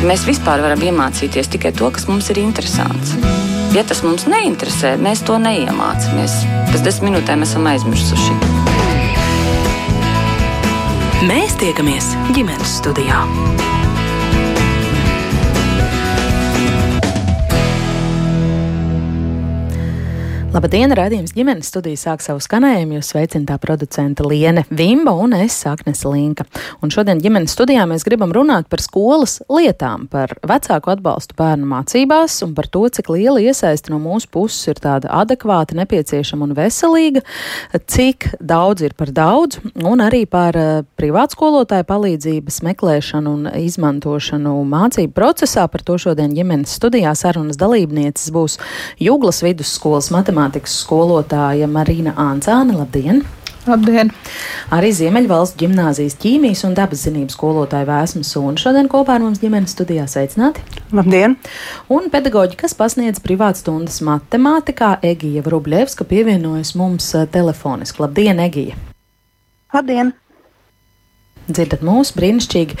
Mēs vispār varam iemācīties tikai to, kas mums ir interesants. Ja tas mums neinteresē, mēs to neiemācāmies. Pēc desmit minūtēm esam aizmirsuši. Mēs tiekamies ģimenes studijā. Labdien, rādījums ģimenes studija sāk savu skanējumu, jūs sveicināta producenta Liene Vimba un es Saknes Linka. Un šodien ģimenes studijā mēs gribam runāt par skolas lietām, par vecāku atbalstu bērnu mācībās un par to, cik liela iesaista no mūsu puses ir tāda adekvāta, nepieciešama un veselīga, cik daudz ir par daudz, un arī par uh, privātskolotāju palīdzības meklēšanu un izmantošanu mācību procesā. Par to šodien ģimenes studijā sarunas dalībnieces būs Jūglas vidusskolas matemātikas matemātikas skolotāja Marina Āncāne. Labdien! Labdien! Arī Ziemeļvalsts ģimnāzijas ķīmijas un dabas zinības skolotāja Vēsma Sūna šodien kopā ar mums ģimenes studijā sveicināti. Labdien! Un pedagoģi, kas pasniedz privātstundas matemātikā, Egija Vrubļevska pievienojas mums eh, telefoniski. Labdien, Egija! Labdien! Dzirdat mūsu brīnišķīgi.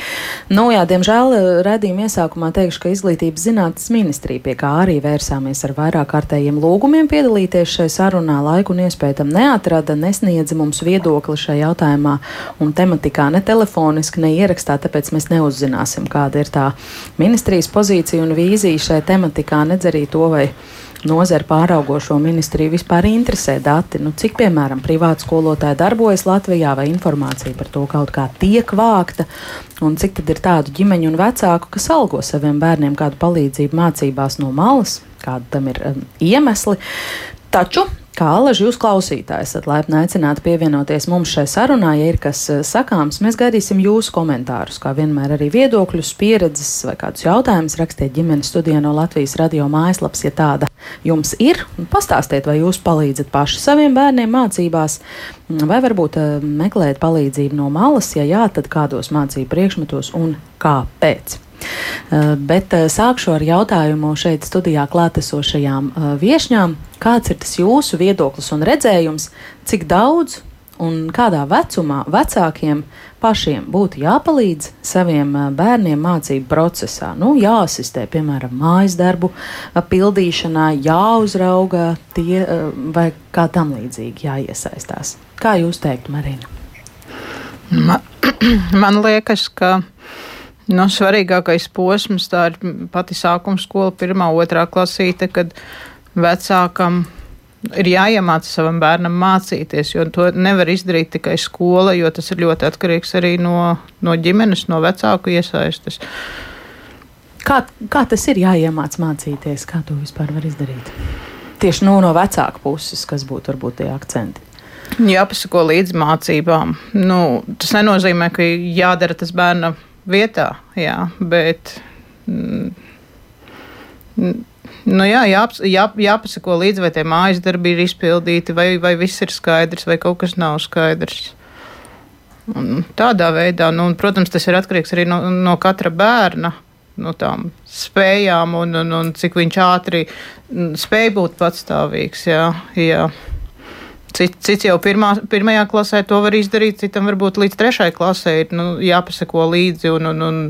Nu, jā, diemžēl eh, redzījuma iesākumā teikšu, ka izglītības zinātnes ministrija, pie kā arī vērsāmies ar vairāk kārtējiem lūgumiem piedalīties šai sarunā, laiku un iespēju tam neatrada, nesniedza mums viedokli šajā jautājumā un tematikā ne telefoniski, ne ierakstā, tāpēc mēs neuzzināsim, kāda ir tā ministrijas pozīcija un vīzija šai tematikā, nedz arī to vai nozari pāraugošo ministriju vispār interesē dati, nu, cik, piemēram, privāti skolotāji darbojas Latvijā, vai informācija par to kaut kā tiek vākta, un cik tad ir tādu ģimeņu un vecāku, kas algo saviem bērniem kādu palīdzību mācībās no malas, kādi tam ir um, iemesli. Taču Kā alaži jūs klausītāji esat laipni aicināti pievienoties mums šai sarunā, ja ir kas eh, sakāms, mēs gaidīsim jūsu komentārus, kā vienmēr arī viedokļus, pieredzes vai kādus jautājumus rakstiet ģimenes studijā no Latvijas radio mājaslaps, ja tāda jums ir. Pastāstiet, vai jūs palīdzat paši saviem bērniem mācībās, vai varbūt eh, meklējat palīdzību no malas, ja jā, tad kādos mācību priekšmetos un kāpēc. Eh, bet eh, sākšu ar jautājumu šeit studijā klātesošajām eh, viešņām. Kāds ir tas jūsu viedoklis un redzējums, cik daudz un kādā vecumā vecākiem pašiem būtu jāpalīdz saviem bērniem mācību procesā. Nu, jāasistē, piemēram, mājas darbu pildīšanā, jāuzrauga tie vai kā tam līdzīgi jāiesaistās. Kā jūs teiktu, Marina? Man, man liekas, ka Nu, svarīgākais posms tā ir pati sākuma skola, pirmā, otrā klasīte, kad vecākam ir jāiemāca savam bērnam mācīties, jo to nevar izdarīt tikai skola, jo tas ir ļoti atkarīgs arī no, no ģimenes, no vecāku iesaistes. Kā, kā tas ir jāiemāc mācīties? Kā to vispār var izdarīt? Tieši nu, no vecāka puses, kas būtu varbūt tie akcenti. Jāpasako līdz mācībām. Nu, tas nenozīmē, ka jādara tas bērnam vietā, jā, bet. Mm, Nu jā, jā, jā, jāpasako līdzi, vai tie mājas darbi ir izpildīti, vai, vai viss ir skaidrs, vai kaut kas nav skaidrs. Un tādā veidā, nu, un, protams, tas ir atkarīgs arī no, no katra bērna. No tām spējām, un, un, un cik viņš ātri spēj būt patstāvīgs. Jā, jā. Cits, cits jau pirmā, pirmajā klasē to var izdarīt, citam varbūt līdz trešajai klasē ir nu, jāpaseko līdzi. Un, un, un,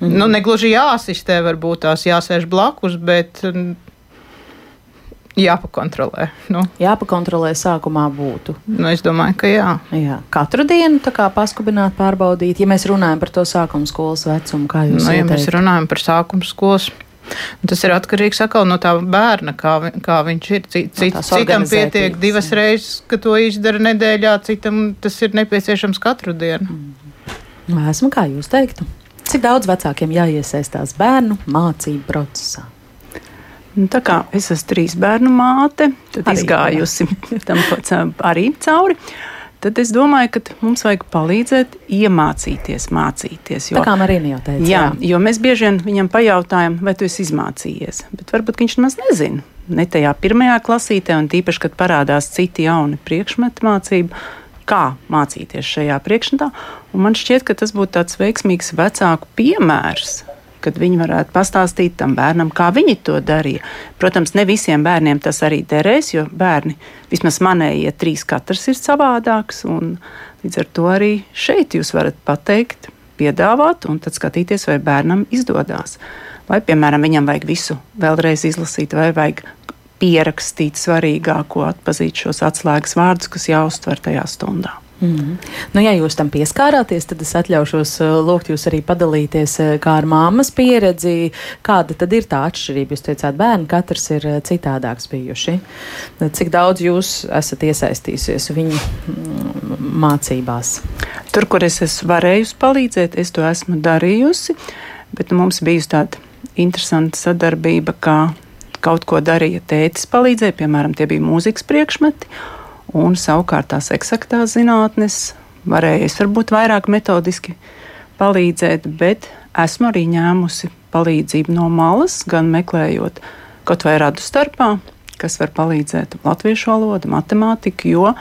mm. nu, negluži jāasistē, varbūt tās jāsēž blakus, bet mm, jāpakontrolē. Nu. Jāpakontrolē sākumā būtu. Nu, es domāju, ka jā. jā. Katru dienu tā kā paskubināt, pārbaudīt, ja mēs runājam par to sākuma skolas vecumu, kā jūs nu, ja mēs runājam par sākuma skolas Tas ir atkarīgs atkal no tā bērna, kā, vi, kā viņš ir. Cit, no citam pietiek divas jā. reizes, ka to izdara nedēļā, citam tas ir nepieciešams katru dienu. Mm. Esmu, kā jūs teiktu, cik daudz vecākiem jāiesaistās bērnu mācību procesā? Nu, tā kā es esmu trīs bērnu māte, tad arī, izgājusi tam arī cauri. Uh, tad es domāju, ka mums vajag palīdzēt iemācīties, mācīties. Jo, Tā kā Marina jau teica. Jā, jā, jo mēs bieži vien viņam pajautājam, vai tu esi izmācījies, bet varbūt viņš nemaz nezina. Ne tajā pirmajā klasītē, un tīpaši, kad parādās citi jauni priekšmeti mācību, kā mācīties šajā priekšmetā. Man šķiet, ka tas būtu tāds veiksmīgs vecāku piemērs, kad viņi varētu pastāstīt tam bērnam, kā viņi to darīja. Protams, ne visiem bērniem tas arī derēs, jo bērni, vismaz manējie trīs, katrs ir savādāks. Līdz ar to arī šeit jūs varat pateikt, piedāvāt un tad skatīties, vai bērnam izdodas. Vai, piemēram, viņam vajag visu vēlreiz izlasīt, vai vajag pierakstīt svarīgāko, atpazīt šos atslēgas vārdus, kas jāuztver tajā stundā. Mm. Nu, ja jūs tam pieskārāties, tad es atļaušos uh, lūgt jūs arī padalīties kā ar māmas pieredzi. Kāda tad ir tā atšķirība? Jūs teicāt, bērni katrs ir uh, citādāks bijuši. Cik daudz jūs esat iesaistījusies viņu mm, mācībās? Tur, kur es esmu varējusi palīdzēt, es to esmu darījusi, bet nu, mums bijusi tāda interesanta sadarbība, kā kaut ko darīja tētis palīdzēja, piemēram, tie bija mūzikas priekšmeti un savukārt tās eksaktās zinātnes varēja es varbūt vairāk metodiski palīdzēt, bet esmu arī ņēmusi palīdzību no malas, gan meklējot kaut vai radu starpā, kas var palīdzēt latviešu valodu, matemātiku, jo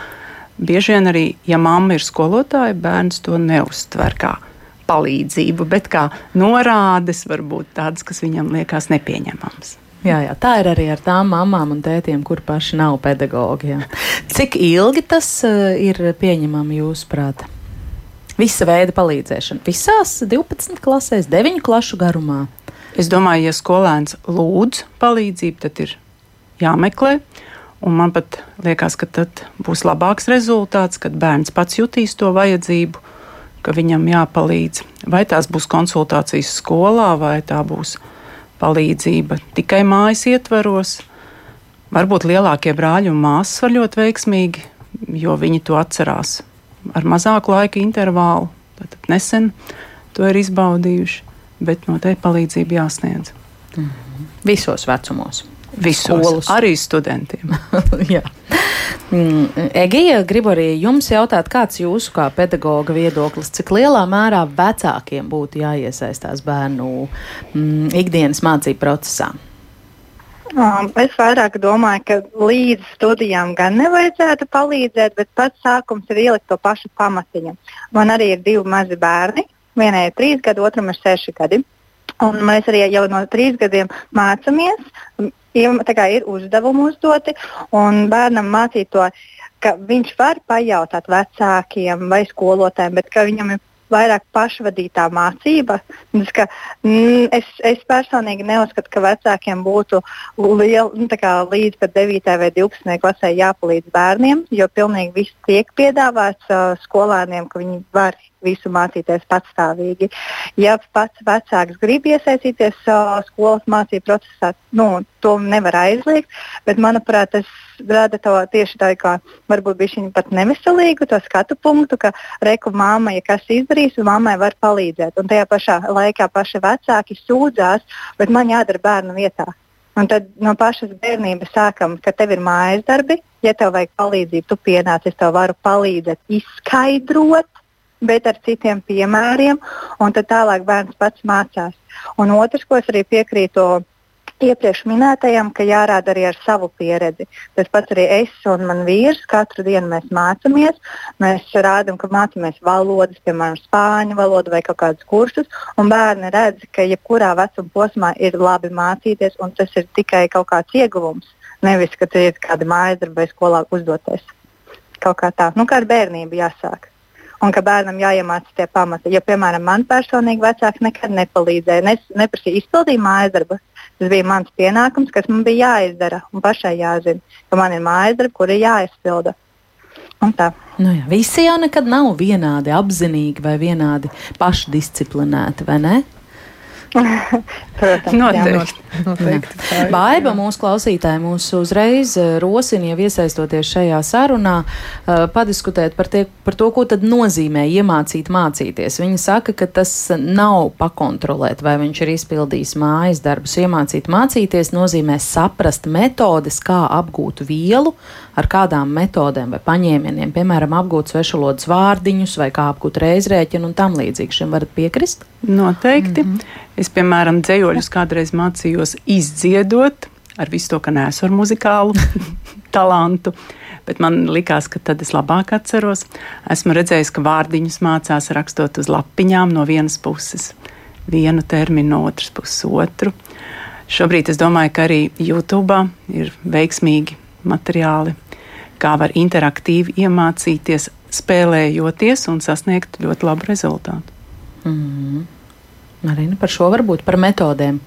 bieži vien arī, ja mamma ir skolotāja, bērns to neuztver kā palīdzību, bet kā norādes, varbūt tādas, kas viņam liekas nepieņemamas. Jā, jā, tā ir arī ar tām mamām un tētiem, kur paši nav pedagogi. Jā. Cik ilgi tas uh, ir pieņemami jūsuprāt? Visa veida palīdzēšana. Visās 12 klasēs, 9 klašu garumā. Es domāju, ja skolēns lūdz palīdzību, tad ir jāmeklē. Un man pat liekas, ka tad būs labāks rezultāts, kad bērns pats jutīs to vajadzību, ka viņam jāpalīdz. Vai tās būs konsultācijas skolā, vai tā būs palīdzība tikai mājas ietvaros. Varbūt lielākie brāļi un māsas var ļoti veiksmīgi, jo viņi to atcerās ar mazāku laika intervālu. Tad nesen to ir izbaudījuši, bet noteikti palīdzība jāsniedz. Mm -hmm. Visos vecumos. Visos, arī studentiem. Mm, Egija, gribu arī jums jautāt, kāds jūsu kā pedagoga viedoklis, cik lielā mērā vecākiem būtu jāiesaistās bērnu mm, ikdienas mācību procesā? Um, es vairāk domāju, ka līdz studijām gan nevajadzētu palīdzēt, bet pats sākums ir ielikt to pašu pamatiņu. Man arī ir divi mazi bērni. Vienai ir trīs gadi, otram ir seši gadi. Un mēs arī jau no trīs gadiem mācāmies ir uzdevumi uzdoti, un bērnam mācīt to, ka viņš var pajautāt vecākiem vai skolotājiem, bet ka viņam ir vairāk pašvadītā mācība. Es, ka, mm, es, es personīgi neuzskatu, ka vecākiem būtu liel, nu, līdz 9. vai 12. klasē jāpalīdz bērniem, jo pilnīgi viss tiek piedāvāts uh, skolēniem, ka viņi var visu mācīties patstāvīgi. Ja pats vecāks grib iesaistīties uh, skolas mācību procesā, nu, to nevar aizliegt, bet manuprāt, tas rada to tieši tā kā varbūt bija pat neveselīgu to skatu punktu, ka reku māma, ja kas izdarīs, mammai var palīdzēt. Un tajā pašā laikā paši vecāki sūdzās, bet man jādara bērnu vietā. Un tad no pašas bērnības sākam, ka tev ir mājas darbi, ja tev vajag palīdzību, tu pienāc, es tev varu palīdzēt, izskaidrot, bet ar citiem piemēriem, un tad tālāk bērns pats mācās. Un otrs, ko es arī piekrītu iepriekš minētajam, ka jārāda arī ar savu pieredzi. Tas pats arī es un mans vīrs. Katru dienu mēs mācāmies. Mēs rādām, ka mācāmies valodas, piemēram, spāņu valodu vai kaut kādus kursus. Bērni redz, ka jebkurā vecuma posmā ir labi mācīties, un tas ir tikai kaut kāds ieguvums. Nevis, ka tie ir kādi mājas darbi vai skolā uzdoties. Kaut kā tā, nu kā ar bērnību jāsāk un ka bērnam jāiemācās tie pamati. Jo, piemēram, man personīgi vecāki nekad nepalīdzēja, ne, neprasīja izpildīt mājas darbu. Tas bija mans pienākums, kas man bija jāizdara un pašai jāzina, ka man ir mājas darbi, kuri jāizpilda. Nu jā, visi jau nekad nav vienādi apzinīgi vai vienādi pašdisciplinēti, vai ne? Protams, noteikti. Jā, noteikti. Jā. Baiba mūsu klausītāji mūs uzreiz eh, rosina, jau iesaistoties šajā sarunā, uh, padiskutēt par, tie, par to, ko tad nozīmē iemācīt mācīties. Viņa saka, ka tas nav pakontrolēt, vai viņš ir izpildījis mājas darbus. Iemācīt mācīties nozīmē saprast metodes, kā apgūt vielu, ar kādām metodēm vai paņēmieniem, piemēram, apgūt svešvalodas vārdiņus vai kā apgūt reizrēķinu un tam līdzīgi. Šim varat piekrist? Noteikti. Mm -hmm. Es, piemēram, dzējoļus kādreiz mācījos izdziedot ar visu to, ka nesu ar muzikālu talantu. Bet man likās, ka tad es labāk atceros. Esmu redzējis, ka vārdiņus mācās rakstot uz lapiņām no vienas puses, vienu terminu, no otras puses otru. Šobrīd es domāju, ka arī YouTube ir veiksmīgi materiāli, kā var interaktīvi iemācīties, spēlējoties un sasniegt ļoti labu rezultātu. Mm. Marina, par šo varbūt par metodēm.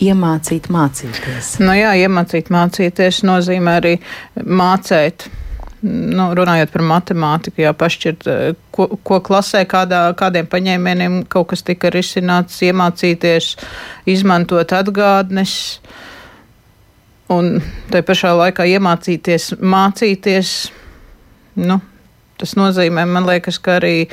Iemācīt, mācīties. Nu, jā, iemācīt, mācīties nozīmē arī mācīt. Nu, runājot par matemātiku, jā, pašķirt, eh, ko, ko klasē, kādā, kādiem paņēmieniem kaut kas tika risināts, iemācīties, izmantot atgādnes. Un tai pašā laikā iemācīties, mācīties, nu, Tas nozīmē, man liekas, ka arī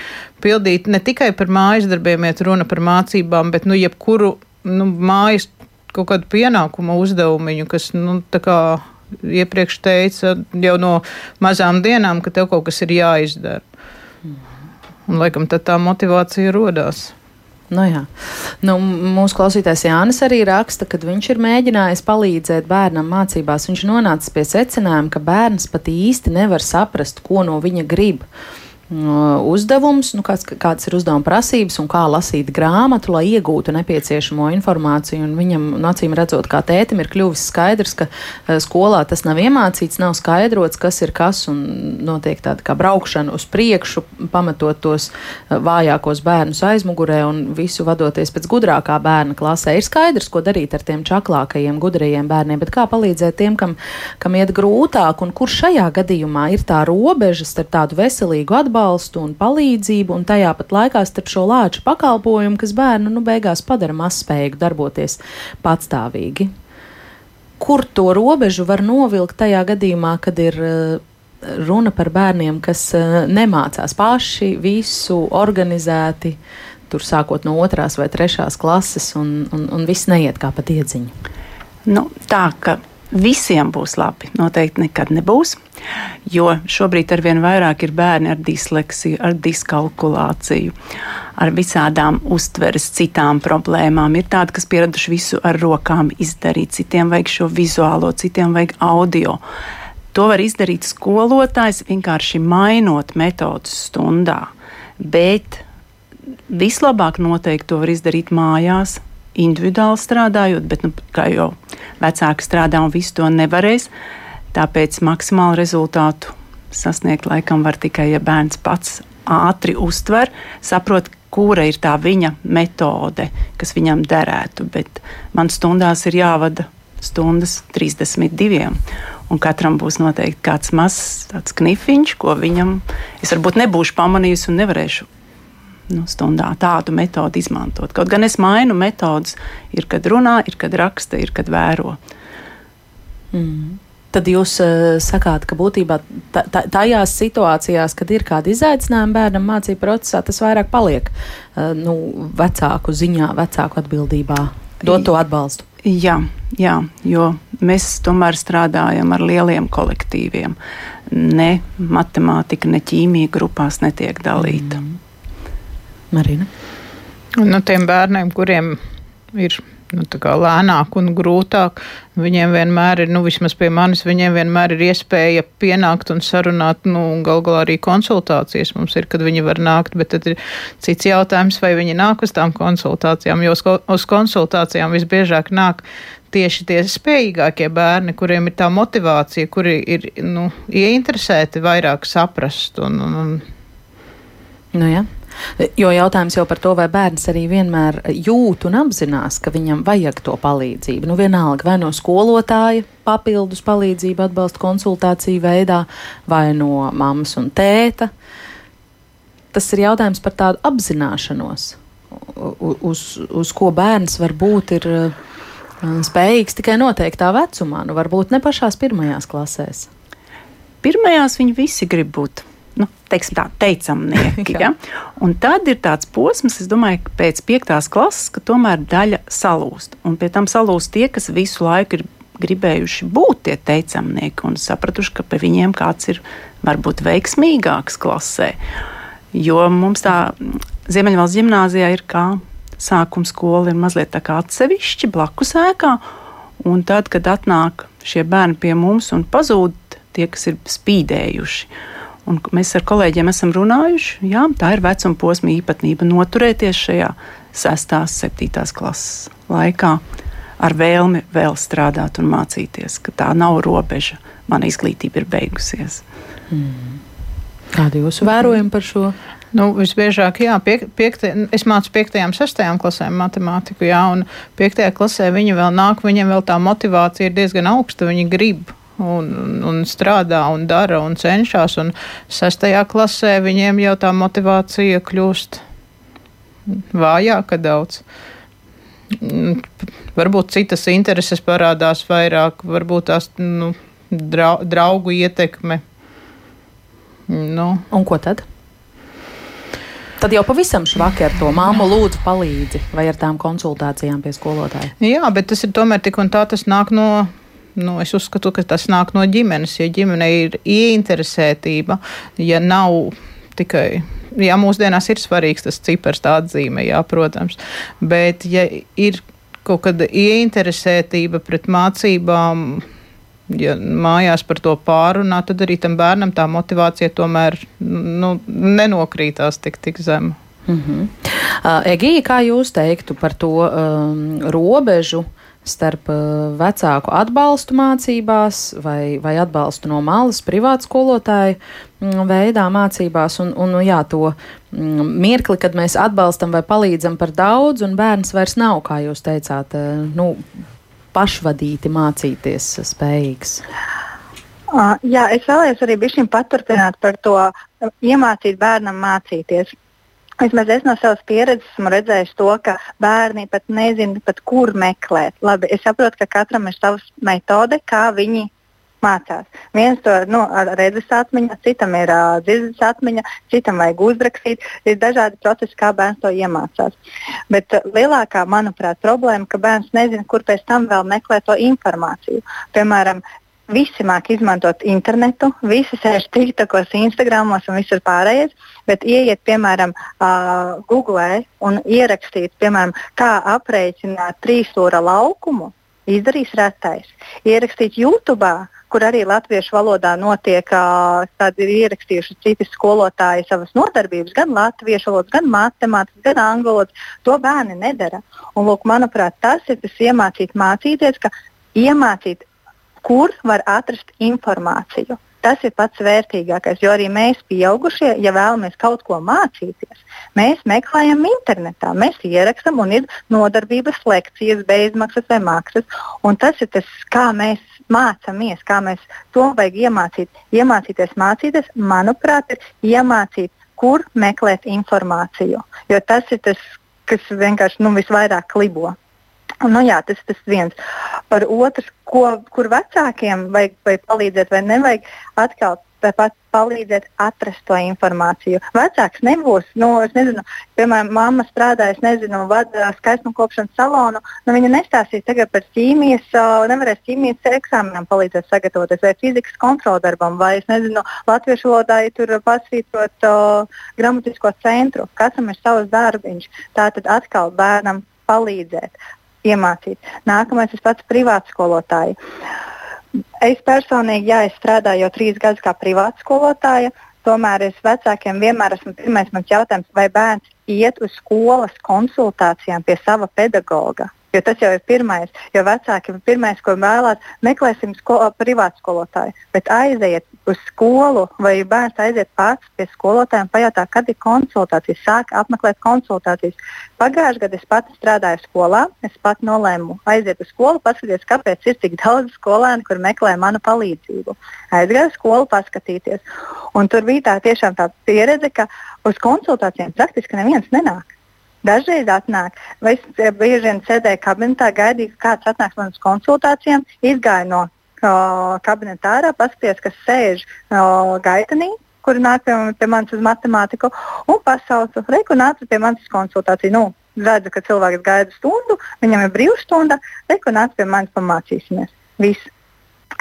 pildīt ne tikai par mājas darbiem, iet runa par mācībām, bet nu, jebkuru nu, mājas kaut kādu pienākumu uzdevumu, kas nu, tā kā iepriekš teica jau no mazām dienām, ka tev kaut kas ir jāizdara. Un, laikam, tad tā motivācija rodās. Nu, jā. nu, mūsu klausītājs Jānis arī raksta, ka viņš ir mēģinājis palīdzēt bērnam mācībās. Viņš nonāca pie secinājuma, ka bērns pat īsti nevar saprast, ko no viņa grib. Uh, uzdevums, nu, kāds, kādas ir uzdevuma prasības un kā lasīt grāmatu, lai iegūtu nepieciešamo informāciju. Un viņam, acīm redzot, kā tētim ir kļuvis skaidrs, ka uh, skolā tas nav iemācīts, nav skaidrots, kas ir kas, un notiek tāda kā braukšana uz priekšu, pametot tos uh, vājākos bērnus aizmugurē un visu vadoties pēc gudrākā bērna klasē. Ir skaidrs, ko darīt ar tiem čaklākajiem, gudrajiem bērniem, bet kā palīdzēt tiem, kam, kam iet grūtāk, un kur šajā gadījumā ir tā robeža starp tādu veselīgu atbalstu atbalstu un palīdzību, un tajā pat laikā starp šo lāču pakalpojumu, kas bērnu nu, beigās padara mazspējīgu darboties patstāvīgi. Kur to robežu var novilkt tajā gadījumā, kad ir uh, runa par bērniem, kas uh, nemācās paši visu organizēti, tur sākot no otrās vai trešās klases, un, un, un viss neiet kā pa iedziņu? Nu, tā ka visiem būs labi. Noteikti nekad nebūs. Jo šobrīd ar vien vairāk ir bērni ar disleksiju, ar diskalkulāciju, ar visādām uztveres citām problēmām. Ir tādi, kas pieraduši visu ar rokām izdarīt, citiem vajag šo vizuālo, citiem vajag audio. To var izdarīt skolotājs vienkārši mainot metodus stundā. Bet vislabāk noteikti to var izdarīt mājās, individuāli strādājot, bet, nu, kā jau vecāki strādā un visu to nevarēs, tāpēc maksimālu rezultātu sasniegt laikam var tikai, ja bērns pats ātri uztver, saprot, kura ir tā viņa metode, kas viņam derētu. Bet man stundās ir jāvada stundas 32. Un katram būs noteikti kāds mazs knifiņš, ko viņam es varbūt nebūšu pamanījusi un nevarēšu nu, stundā tādu metodi izmantot. Kaut gan es mainu metodus, ir kad runā, ir kad raksta, ir kad vēro. Mm. Tad jūs uh, sakāt, ka būtībā tajās situācijās, kad ir kādi izaicinājumi bērnam mācību procesā, tas vairāk paliek uh, nu, vecāku ziņā, vecāku atbildībā dot to atbalstu. Jā, jā, jo mēs tomēr strādājam ar lieliem kolektīviem. Ne matemātika, ne ķīmija grupās netiek dalīta. Mm. Marina? Nu, tiem bērniem, kuriem ir nu, lēnāk un grūtāk. Viņiem vienmēr ir, nu, vismaz pie manis, viņiem vienmēr ir iespēja pienākt un sarunāt, nu, gal galā arī konsultācijas mums ir, kad viņi var nākt, bet tad ir cits jautājums, vai viņi nāk uz tām konsultācijām, jo uz konsultācijām visbiežāk nāk tieši tie spējīgākie bērni, kuriem ir tā motivācija, kuri ir, nu, ieinteresēti vairāk saprast un, un, un Nu, ja. Jo jautājums jau par to, vai bērns arī vienmēr jūt un apzinās, ka viņam vajag to palīdzību. Nu, vienalga, vai no skolotāja papildus palīdzību, atbalstu konsultāciju veidā, vai no mammas un tēta. Tas ir jautājums par tādu apzināšanos, uz, uz ko bērns varbūt ir uh, spējīgs tikai noteiktā vecumā, nu varbūt ne pašās pirmajās klasēs. Pirmajās viņi visi grib būt nu, teiksim, tā, teicamnieki. ja? Un tad ir tāds posms, es domāju, ka pēc piektās klases, ka tomēr daļa salūst. Un pie tam salūst tie, kas visu laiku ir gribējuši būt tie teicamnieki un sapratuši, ka pie viņiem kāds ir varbūt veiksmīgāks klasē. Jo mums tā Ziemeļvalsts gimnāzijā ir kā sākuma skola, ir mazliet tā kā atsevišķi blakus ēkā. Un tad, kad atnāk šie bērni pie mums un pazūd tie, kas ir spīdējuši, Un mēs ar kolēģiem esam runājuši, jā, tā ir vecuma posma īpatnība noturēties šajā 6. un 7. klases laikā ar vēlmi vēl strādāt un mācīties, ka tā nav robeža. Mana izglītība ir beigusies. Mm. Kādi jūsu vērojumi par šo? Nu, visbiežāk, jā, piek, piekte, es mācu 5. un 6. klasēm matemātiku, jā, un 5. klasē viņi vēl nāk, viņiem vēl tā motivācija ir diezgan augsta, viņi grib un, un strādā un dara un cenšas, un 6. klasē viņiem jau tā motivācija kļūst vājāka daudz. Varbūt citas intereses parādās vairāk, varbūt tās nu, draugu ietekme. Nu. Un ko tad? Tad jau pavisam švaki ar to māmu lūdzu palīdzi vai ar tām konsultācijām pie skolotāja. Jā, bet tas ir tomēr tik un tā, tas nāk no. Nu, es uzskatu, ka tas nāk no ģimenes. Ja ģimenei ir ieinteresētība, ja nav tikai jā, mūsdienās ir svarīgs tas cipars, tā atzīme, jā, protams. Bet, ja ir kaut kāda ieinteresētība pret mācībām, ja mājās par to pārunā, tad arī tam bērnam tā motivācija tomēr nu, nenokrītās tik, tik zema. Mm -hmm. uh, Egija, kā jūs teiktu par to um, robežu starp uh, vecāku atbalstu mācībās vai, vai atbalstu no malas privātu skolotāju mm, veidā mācībās un, un jā, to mm, mirkli, kad mēs atbalstam vai palīdzam par daudz un bērns vairs nav, kā jūs teicāt, uh, nu, pašvadīti mācīties spējīgs? Uh, jā, es vēlējos arī paturpināt par to iemācīt bērnam mācīties. Vismaz es no savas pieredzes esmu redzējis to, ka bērni pat nezina, pat kur meklēt. Labi, es saprotu, ka katram ir sava metode, kā viņi mācās. Viens to nu, ar redzes atmiņu, citam ir uh, dzirdes atmiņa, citam vajag uzrakstīt. Ir dažādi procesi, kā bērns to iemācās. Bet uh, lielākā, manuprāt, problēma, ka bērns nezina, kur pēc tam vēl meklēt to informāciju. Piemēram, Visi māk izmantot internetu, visi sēž TikTokos, Instagramos un visur pārējais, bet ieiet, piemēram, uh, Google un ierakstīt, piemēram, kā aprēķināt trīsstūra laukumu, izdarīs retais. Ierakstīt YouTube, kur arī latviešu valodā notiek, tad ir ierakstījuši citi skolotāji savas nodarbības, gan latviešu valodas, gan matemātikas, gan angļu valodas. To bērni nedara. Un, lūk, manuprāt, tas ir tas iemācīt mācīties, ka iemācīt, kur var atrast informāciju. Tas ir pats vērtīgākais, jo arī mēs, pieaugušie, ja vēlamies kaut ko mācīties, mēs meklējam internetā, mēs ierakstām un ir nodarbības lekcijas, bezmaksas vai maksas. Tas ir tas, kā mēs mācāmies, kā mēs to vajag iemācīt. Iemācīties mācīties, manuprāt, ir iemācīt, kur meklēt informāciju. Jo tas ir tas, kas vienkārši nu, visvairāk klibo. Nu, jā, tas ir viens. Par otru, ko, kur vecākiem vajag vai palīdzēt vai nevajag, atkal tāpat palīdzēt atrast to informāciju. Vecāks nebūs, nu, es nezinu, piemēram, mamma strādā, es nezinu, vada skaistuma kopšanas salonu. Nu, viņa nestāstīs tagad par ķīmijas, nevarēs ķīmijas eksāmenam palīdzēt sagatavoties, vai fizikas kontroldarbam, vai, es nezinu, latviešu valodā ja tur pasvītrot uh, gramatisko centru. Katram ir savs darbiņš. Tātad atkal bērnam palīdzēt, iemācīt. Nākamais ir pats privāts skolotājs. Es personīgi, jā, es strādāju jau trīs gadus kā privāta skolotāja. Tomēr es vecākiem vienmēr esmu pirmais mans jautājums, vai bērns iet uz skolas konsultācijām pie sava pedagoga. Jo tas jau ir pirmais, jo vecāki ir pirmais, ko vēlās, meklēsim sko privātu skolotāju. Bet aiziet uz skolu, vai bērns aiziet pats pie skolotājiem, pajautā, kad ir konsultācijas, sāk apmeklēt konsultācijas. Pagājušajā gadā es pati strādāju skolā, es pati nolēmu aiziet uz skolu, paskatīties, kāpēc ir tik daudz skolēnu, kur meklē manu palīdzību. Aizgāju uz skolu, paskatīties. Un tur bija tā tiešām tā pieredze, ka uz konsultācijām praktiski neviens nenāk. Dažreiz atnāk, vai es eh, bieži vien sēdēju kabinetā, gaidīju, kāds atnāks man uz konsultācijām, izgāju no uh, kabineta ārā, paskatījos, kas sēž uh, gaitenī, kuri nāk pie, pie manis uz matemātiku, un pasaucu, reiku nāca pie manis uz konsultāciju. Nu, redzu, ka cilvēks gaida stundu, viņam ir brīvstunda, reiku nāca pie manis pamācīsimies. Viss.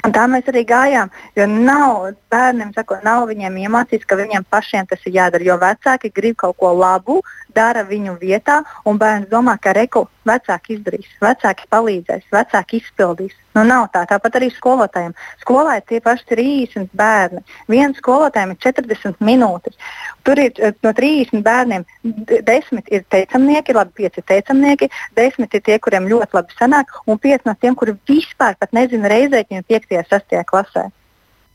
Un tā mēs arī gājām, jo nav bērniem, sako, nav viņiem iemācīts, ka viņiem pašiem tas ir jādara. Jo vecāki grib kaut ko labu, dara viņu vietā, un bērns domā, ka reku vecāki izdarīs, vecāki palīdzēs, vecāki izpildīs. Nu, nav tā. Tāpat arī skolotājiem. Skolā ir tie paši 30 bērni. Vienam skolotājam ir 40 minūtes. Tur ir eh, no 30 bērniem 10 ir teicamnieki, labi, 5 ir teicamnieki, 10 ir tie, kuriem ļoti labi sanāk, un 5 no tiem, kuri vispār nezina reizēķinu 5. un 6. klasē.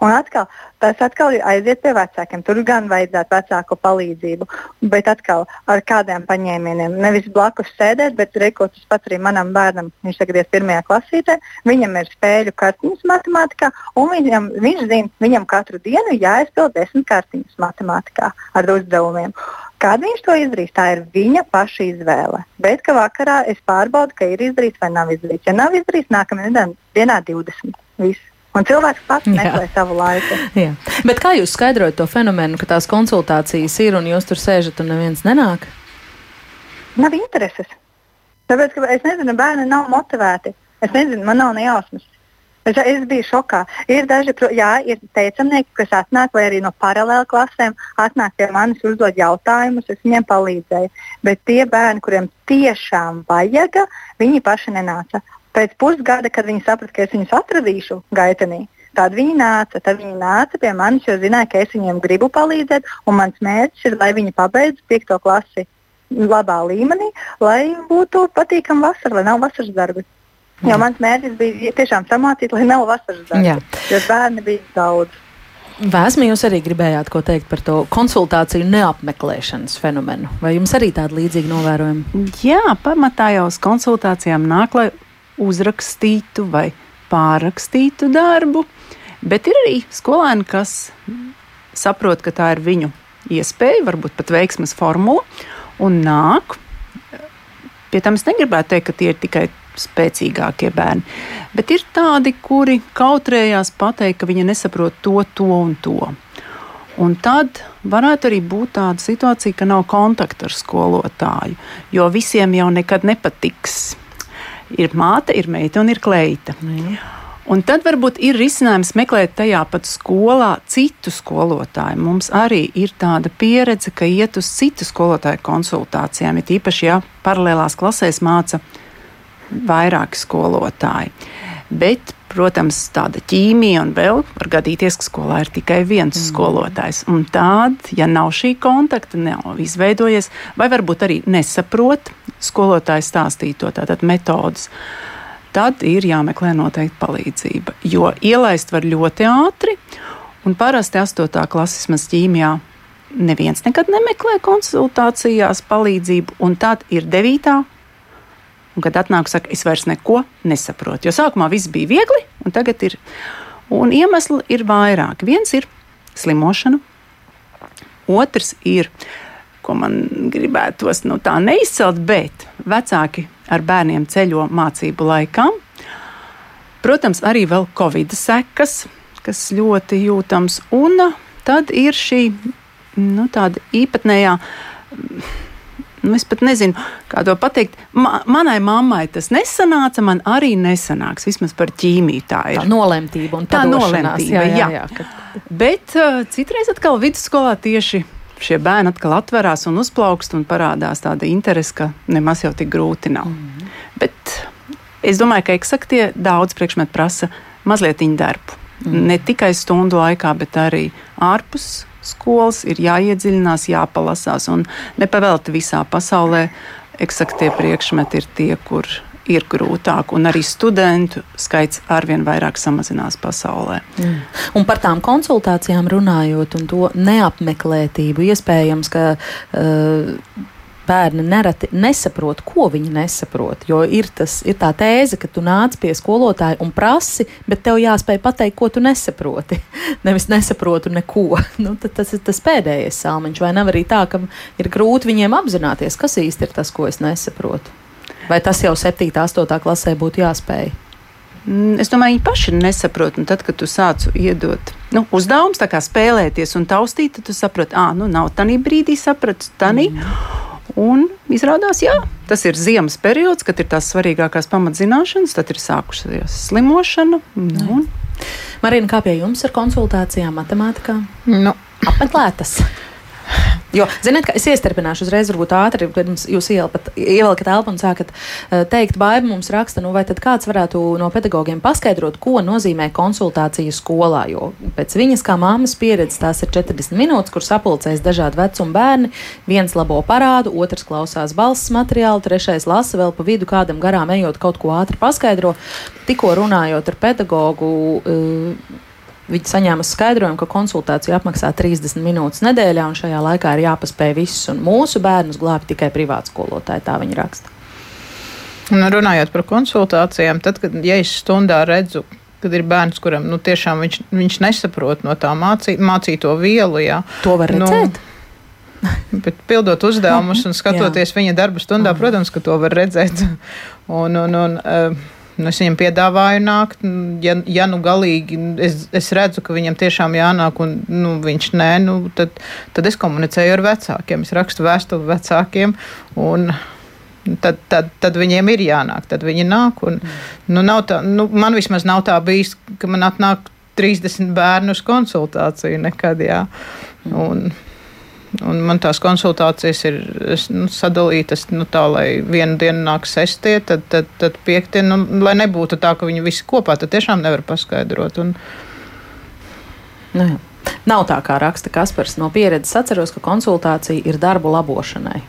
Un atkal, tas atkal aiziet pie vecākiem. Tur gan vajadzētu vecāku palīdzību, bet atkal ar kādiem paņēmieniem. Nevis blakus sēdēt, bet rekords tas pats arī manam bērnam. Viņš tagad ir pirmajā klasītē, viņam ir spēļu kartiņas matemātikā, un viņam, viņš zina, viņam katru dienu jāizpild desmit kartiņas matemātikā ar uzdevumiem. Kad viņš to izdarīs, tā ir viņa paša izvēle. Bet ka vakarā es pārbaudu, ka ir izdarīts vai nav izdarīts. Ja nav izdarīts, nākamajā dienā 20. Viss. Un cilvēks pats meklē savu laiku. Jā. Bet kā jūs skaidrojat to fenomenu, ka tās konsultācijas ir un jūs tur sēžat un neviens nenāk? Nav intereses. Tāpēc, ka es nezinu, bērni nav motivēti. Es nezinu, man nav ne jausmas. Es, es biju šokā. Ir daži, jā, ir teicamnieki, kas atnāk, vai arī no paralēlām klasēm, atnāk pie manis, uzdod jautājumus, es viņiem palīdzēju. Bet tie bērni, kuriem tiešām vajag, viņi paši nenāca. Pēc pusgada, kad viņi saprata, ka es viņus atradīšu gaitenī, tad viņi nāca. Tad viņi nāca pie manis, jo zināja, ka es viņiem gribu palīdzēt. Mans mērķis ir, lai viņi pabeidz 5. klasi labā līmenī, lai būtu patīkami vasara, lai nav vasaras darbi. Jo mans mērķis bija tiešām samācīt, lai nav vasaras darbi. Jo bērni bija daudz. Vēsmi jūs arī gribējāt ko teikt par to konsultāciju neapmeklēšanas fenomenu. Vai jums arī tāda līdzīga novērojuma? Jā, pamatā jau uz konsultācijām nāk, lai uzrakstītu vai pārrakstītu darbu, bet ir arī skolēni, kas saprot, ka tā ir viņu iespēja, varbūt pat veiksmes formula, un nāk. Pie tam es negribētu teikt, ka tie ir tikai spēcīgākie bērni, bet ir tādi, kuri kautrējās pateikt, ka viņi nesaprot to, to un to. Un tad varētu arī būt tāda situācija, ka nav kontakta ar skolotāju, jo visiem jau nekad nepatiks ir māte, ir meita un ir kleita. Jā. Un tad varbūt ir risinājums meklēt tajā pat skolā citu skolotāju. Mums arī ir tāda pieredze, ka iet uz citu skolotāju konsultācijām, ir īpaši, ja paralēlās klasēs māca vairāki skolotāji. Bet Protams, tāda ķīmija un vēl var gadīties, ka skolā ir tikai viens mm. skolotājs. Un tad, ja nav šī kontakta, nav izveidojies, vai varbūt arī nesaprot skolotāju stāstīto tātad metodas, tad ir jāmeklē noteikti palīdzība. Jo ielaist var ļoti ātri, un parasti 8. klases vismaz ķīmijā neviens nekad nemeklē konsultācijās palīdzību, un tad ir 9. Un, kad atnāk, saka, es vairs neko nesaprotu. Jo sākumā viss bija viegli, un tagad ir. Un iemesli ir vairāki. Viens ir slimošana, otrs ir, ko man gribētos nu, tā neizcelt, bet vecāki ar bērniem ceļo mācību laikā. Protams, arī vēl covid sekas, kas ļoti jūtams, un tad ir šī nu, īpatnējā nu, es pat nezinu, kā to pateikt. Ma manai mammai tas nesanāca, man arī nesanāks. Vismaz par ķīmiju tā ir. Tā nolemtība un tā nolemtība. Jā, jā, jā. jā. Bet uh, citreiz atkal vidusskolā tieši šie bērni atkal atverās un uzplaukst un parādās tāda interese, ka nemaz jau tik grūti nav. Mm. Bet es domāju, ka eksaktie daudz priekšmetu prasa mazliet darbu. Mm. Ne tikai stundu laikā, bet arī ārpus skolas, ir jāiedziļinās, jāpalasās. Nepavēlti visā pasaulē eksaktie priekšmeti ir tie, kur ir grūtāk, un arī studentu skaits arvien vairāk samazinās pasaulē. Mm. Un par tām konsultācijām runājot, un to neapmeklētību, iespējams, ka uh, bērni nereti nesaprot, ko viņi nesaprot. Jo ir, tas, ir tā tēze, ka tu nāc pie skolotāja un prasi, bet tev jāspēj pateikt, ko tu nesaproti. Nevis nesaprotu neko. Nu, tas ir tas pēdējais salmiņš, vai nav arī tā, ka ir grūti viņiem apzināties, kas īsti ir tas, ko es nesaprotu. Vai tas jau 7, 8 klasē būtu jāspēj? Mm, es domāju, viņi paši nesaprot. Tad, kad tu sāc iedot nu, uzdevumus, tā kā spēlēties un taustīt, tad tu saproti, ah, nu nav tā brīdī sapratu, tā nī. Mm. Un izrādās, jā, tas ir ziemas periods, kad ir tās svarīgākās pamatzināšanas, tad ir sākusies slimošana. Nu. Marina, kā pie jums ar konsultācijām matemātikā? Nu. Apmeklētas. Jo, ziniet, ka es iestrādināšu uzreiz, varbūt ātri, pirms jūs ievelkat elpu un sākat uh, teikt, baiba mums raksta, nu vai tad kāds varētu no pedagogiem paskaidrot, ko nozīmē konsultācija skolā, jo pēc viņas kā māmas pieredzes tās ir 40 minūtes, kur sapulcēs dažādi vecuma bērni, viens labo parādu, otrs klausās balss materiālu, trešais lasa vēl pa vidu kādam garām ejot kaut ko ātri paskaidro. Tikko runājot ar pedagogu, uh, Viņa saņēma skaidrojumu, ka konsultācija apmaksā 30 minūtes nedēļā, un šajā laikā ir jāpaspēj viss. Mūsu bērnus glābj tikai privāti skolotāji, tā viņa raksta. Nu, runājot par konsultācijām, tad, kad ja es stundā redzu, kad ir bērns, kuram nu, tiešām viņš, viņš nesaprot no tā mācī, mācīto vielu, jā, to var nu, redzēt. Nu, Bet pildot uzdevumus un skatoties viņa darba stundā, protams, ka to var redzēt. Un, un, un, uh, Nu, es viņam piedāvāju nākt, ja, ja nu galīgi es, es redzu, ka viņam tiešām jānāk, un nu, viņš nē, nu, tad, tad es komunicēju ar vecākiem. Es rakstu vēstuli vecākiem, un tad, tad, tad viņiem ir jānāk. Tad viņi nāk. Un, nu, tā, nu, man vismaz nav tā bijis, ka man atnāk 30 bērnu uz konsultāciju nekad. Jā. Un, Un man tās konsultācijas ir nu, sadalītas nu, tā, lai vienu dienu nāk sestie, tad, tad, tad piektie, nu, lai nebūtu tā, ka viņi visi kopā, tad tiešām nevar paskaidrot. Un... Nu, jā. Nav tā, kā raksta Kaspars. No pieredzes atceros, ka konsultācija ir darbu labošanai.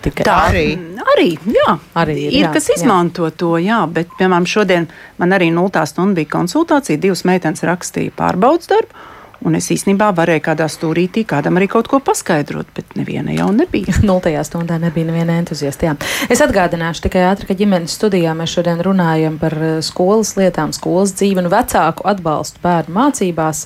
Tikai tā arī. Arī, jā, arī ir. Ir, jā, kas izmanto jā. to, jā, bet, piemēram, šodien man arī 0 stundu bija konsultācija, divas meitenes rakstīja pārbaudas darbu. Un es īstenībā varēju kādā stūrītī kādam arī kaut ko paskaidrot, bet neviena jau nebija. Nultajā stundā nebija neviena entuziasta. Jā. Es atgādināšu tikai ātri, ka ģimenes studijā mēs šodien runājam par eh, skolas lietām, skolas dzīvi un vecāku atbalstu bērnu mācībās,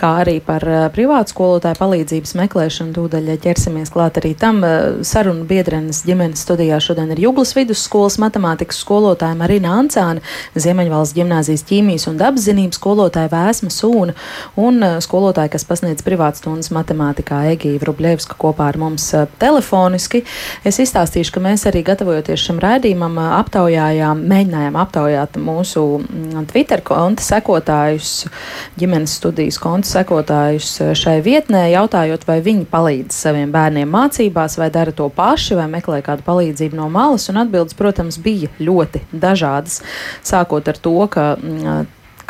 kā arī par eh, privātu skolotāju palīdzības meklēšanu. Tūdaļ ķersimies klāt arī tam. Eh, sarunu biedrenes ģimenes studijā šodien ir Juglas vidusskolas matemātikas skolotāja Marina Ancāna, Ziemeņvalsts ģimnāzijas ķīmijas un dabaszinības skolotāja Vēsma Sūna un skolotāja, kas pasniedz privātstundas matemātikā, Egīva Rubļevska kopā ar mums eh, telefoniski. Es izstāstīšu, ka mēs arī gatavojoties šim raidījumam eh, aptaujājām, mēģinājām aptaujāt mūsu mm, Twitter konta sekotājus, ģimenes studijas konta sekotājus eh, šai vietnē, jautājot, vai viņi palīdz saviem bērniem mācībās, vai dara to paši, vai meklē kādu palīdzību no malas, un atbildes, protams, bija ļoti dažādas, sākot ar to, ka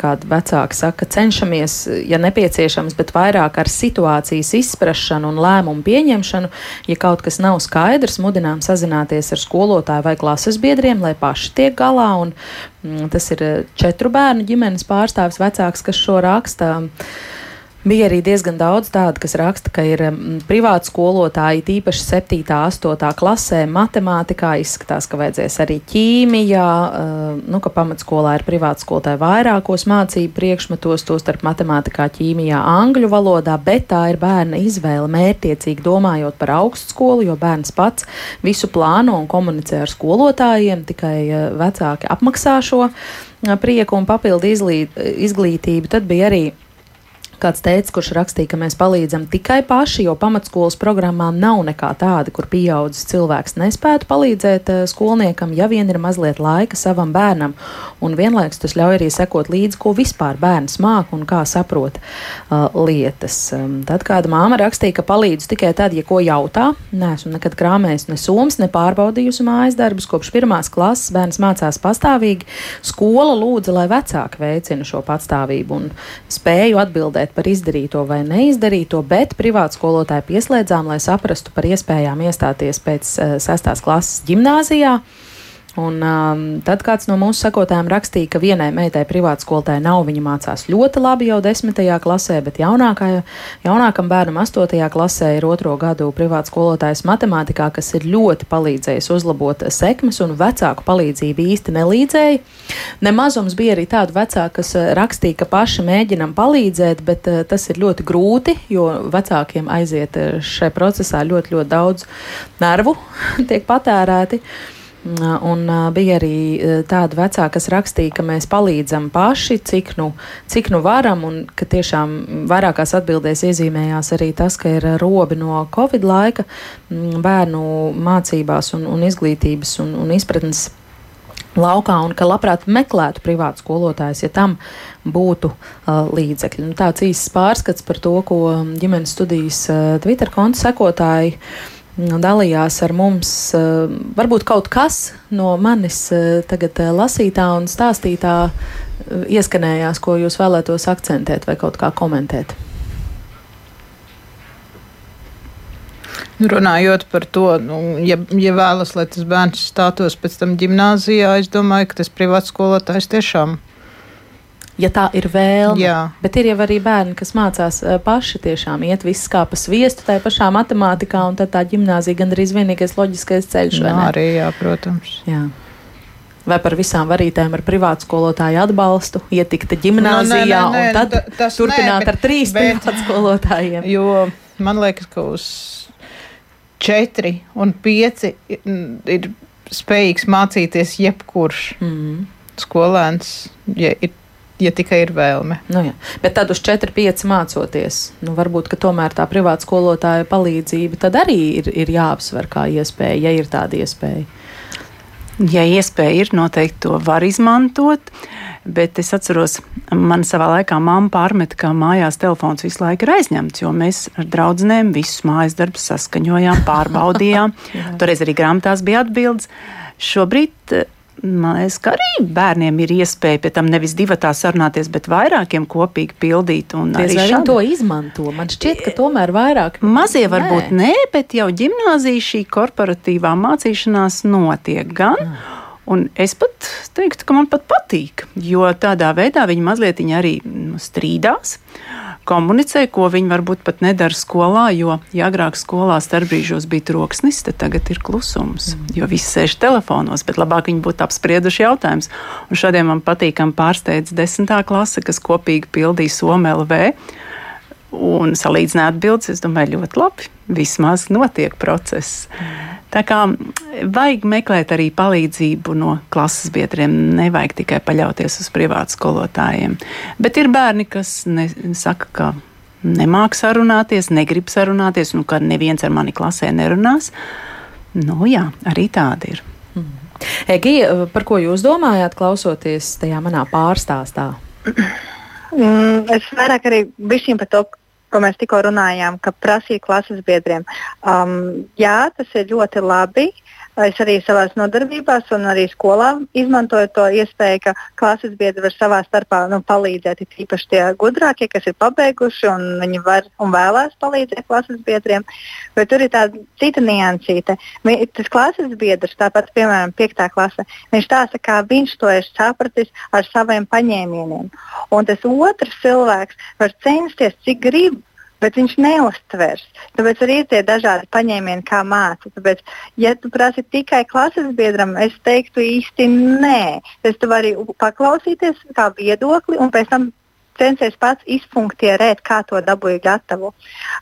kādi vecāki saka, cenšamies, ja nepieciešams, bet vairāk ar situācijas izprašanu un lēmumu pieņemšanu. Ja kaut kas nav skaidrs, mudinām sazināties ar skolotāju vai klases biedriem, lai paši tiek galā. Un, mm, tas ir četru bērnu ģimenes pārstāvis vecāks, kas šo raksta. Bija arī diezgan daudz tādu, kas raksta, ka ir privāti skolotāji, tīpaši 7. un 8. klasē, matemātikā izskatās, ka vajadzēs arī ķīmijā, uh, nu, ka pamatskolā ir privāti skolotāji vairākos mācību priekšmetos, tostarp matemātikā, ķīmijā, angļu valodā, bet tā ir bērna izvēle mērtiecīgi domājot par augstskolu, jo bērns pats visu plāno un komunicē ar skolotājiem, tikai uh, vecāki apmaksā šo prieku un papildu izglītību. Tad bija arī Kāds teica, kurš rakstīja, ka mēs palīdzam tikai paši, jo pamatskolas programmā nav nekā tāda, kur pieaudzis cilvēks nespētu palīdzēt uh, skolniekam, ja vien ir mazliet laika savam bērnam. Un vienlaikus tas ļauj arī sekot līdzi, ko vispār bērns māk un kā saprot uh, lietas. Um, tad kāda māma rakstīja, ka palīdz tikai tad, ja ko jautā. Nē, esmu nekad krāmējis ne somas, ne pārbaudījusi mājas darbus. Kopš pirmās klases bērns mācās pastāvīgi. Skola lūdza, lai vecāki veicina šo patstāvību un spēju atbildēt par izdarīto vai neizdarīto, bet privātu skolotāju pieslēdzām, lai saprastu par iespējām iestāties pēc uh, sestās klases gimnāzijā. Un, um, tad kāds no mūsu sekotājiem rakstīja, ka vienai meitai privāta skolotāja nav. Viņa mācās ļoti labi jau desmitajā klasē, bet jaunākā, jaunākam bērnam astotajā klasē ir otro gadu privāta skolotājas matemātikā, kas ir ļoti palīdzējis uzlabot sekmes, un vecāku palīdzība īsti nelīdzēja. Nemazums bija arī tādu vecāku, kas uh, rakstīja, ka paši mēģinam palīdzēt, bet uh, tas ir ļoti grūti, jo vecākiem aiziet uh, šai procesā ļoti, ļoti daudz nervu tiek patērēti. Un bija arī tāda vecāka, kas rakstīja, ka mēs palīdzam paši, cik nu, cik nu varam, un ka tiešām vairākās atbildēs iezīmējās arī tas, ka ir robi no Covid laika bērnu mācībās un, un izglītības un, un izpratnes laukā, un ka labprāt meklētu privātu skolotājus, ja tam būtu uh, līdzekļi. Nu, tāds īsts pārskats par to, ko ģimenes studijas uh, Twitter konta sekotāji uh, dalījās ar mums. Eh, varbūt kaut kas no manis eh, tagad eh, lasītā un stāstītā ieskanējās, ko jūs vēlētos akcentēt vai kaut kā komentēt. Nu, runājot par to, nu, ja, ja vēlas, lai tas bērns stātos pēc tam gimnājā, es domāju, ka tas privāts skolotājs tiešām Ja tā ir vēlme, Jā. bet ir jau arī bērni, kas mācās paši tiešām iet viss kā pa sviestu, tā pašā matemātikā, un tad tā gimnāzija gandrīz vienīgais loģiskais ceļš. Jā, arī, jā, protams. Jā. Vai par visām varītēm ar privātu skolotāju atbalstu, ietikta gimnāzijā Nu, nē, nē, nē, un tad ta- tas turpināt nē, bet- ar trīs bet- privātu skolotājiem? Jo man liekas, ka uz četri un pieci ir spējīgs mācīties jebkurš Mm. skolēns, ja, ir, ja tikai ir vēlme. Nu, jā. Bet tad uz 4-5 mācoties, nu, varbūt ka tomēr tā privāta skolotāja palīdzība tad arī ir, ir jāapsver kā iespēja, ja ir tāda iespēja. Ja iespēja ir, noteikti to var izmantot. Bet es atceros, man savā laikā mamma pārmeta, ka mājās telefons visu laiku ir aizņemts, jo mēs ar draugiem visus mājas darbus saskaņojām, pārbaudījām. Toreiz arī grāmatās bija atbildes. Šobrīd man liekas, ka arī bērniem ir iespēja pie tam nevis divi tā sarunāties, bet vairākiem kopīgi pildīt. arī viņi to izmanto? Man šķiet, ka tomēr vairāk. Mazie varbūt nē, bet jau gimnāzija šī korporatīvā mācīšanās notiek gan. Un es pat teiktu, ka man pat patīk, jo tādā veidā viņi mazliet viņi arī nu, strīdās, komunicē, ko viņi varbūt pat nedara skolā. Jo, ja agrāk skolā starpbrīžos bija troksnis, tad tagad ir klusums, jo visi sēž telefonos, bet labāk viņi būtu apsprieduši jautājumus. Un šodien man patīkami pārsteidz desmitā klase, kas kopīgi pildīja SOMLV un salīdzināt atbildes, es domāju, ļoti labi. Vismaz notiek process. Tā kā vajag meklēt arī palīdzību no klases biedriem. Nevajag tikai paļauties uz privātu skolotājiem. Bet ir bērni, kas ne, saka, ka nemāks sarunāties, negrib sarunāties, un ka neviens ar mani klasē nerunās. Nu, jā, arī tāda ir. Egija, par ko jūs domājāt, klausoties tajā manā pārstāstā? Mm, es vairāk arī bišķiņ par to, ko mēs tikko runājām, ka prasīja klases biedriem. Um, jā, tas ir ļoti labi. Es arī savā nodarbībās un arī skolā izmantoju to iespēju, ka klases biedri var savā starpā nu, palīdzēt. Īpaši tie gudrākie, kas ir pabeiguši, un viņi var un vēlēs palīdzēt klases biedriem. Bet tur ir tāda cita niansīte. Tas klases biedrs, tāpat, piemēram, 5. klase, viņš stāsta, kā viņš to ir sapratis ar saviem paņēmieniem. Un tas otrs cilvēks var censties, cik grib. Bet viņš neustvers. Tāpēc arī ir tie dažādi paņēmieni, kā māca. Tāpēc, ja tu prasi tikai klases biedram, es teiktu īsti nē. Es tu vari paklausīties kā viedokli un pēc tam censies pats izfunktierēt, kā to dabūja gatavo.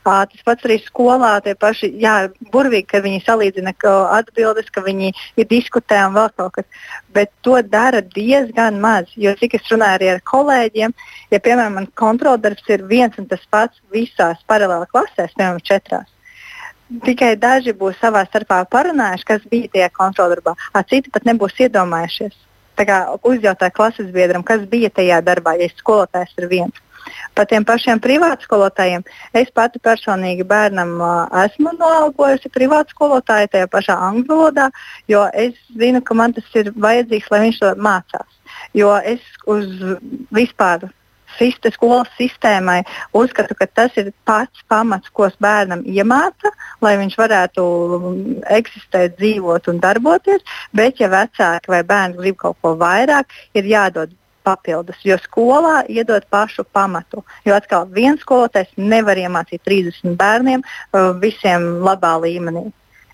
Uh, tas pats arī skolā, tie paši, jā, burvīgi, ka viņi salīdzina ka atbildes, ka viņi ir diskutē un vēl kaut kas. Bet to dara diezgan maz. Jo cik es runāju arī ar kolēģiem, ja piemēram man kontroldarbs ir viens un tas pats visās paralēli klasēs, piemēram, četrās. Tikai daži būs savā starpā parunājuši, kas bija tajā kontroldarbā, a citi pat nebūs iedomājušies. Kā uzjautāja klases biedram, kas bija tajā darbā, ja skolotājs ir viens. Par tiem pašiem privātu skolotājiem es pati personīgi bērnam uh, esmu noalgojusi privātu skolotāju tajā pašā angļu valodā, jo es zinu, ka man tas ir vajadzīgs, lai viņš to mācās. Jo es uz vispār siste, skolas sistēmai uzskatu, ka tas ir pats pamats, ko bērnam iemāca, lai viņš varētu eksistēt, dzīvot un darboties. Bet, ja vecāki vai bērni grib kaut ko vairāk, ir jādod papildus, jo skolā iedod pašu pamatu. Jo atkal viens skolotājs nevar iemācīt 30 bērniem uh, visiem labā līmenī.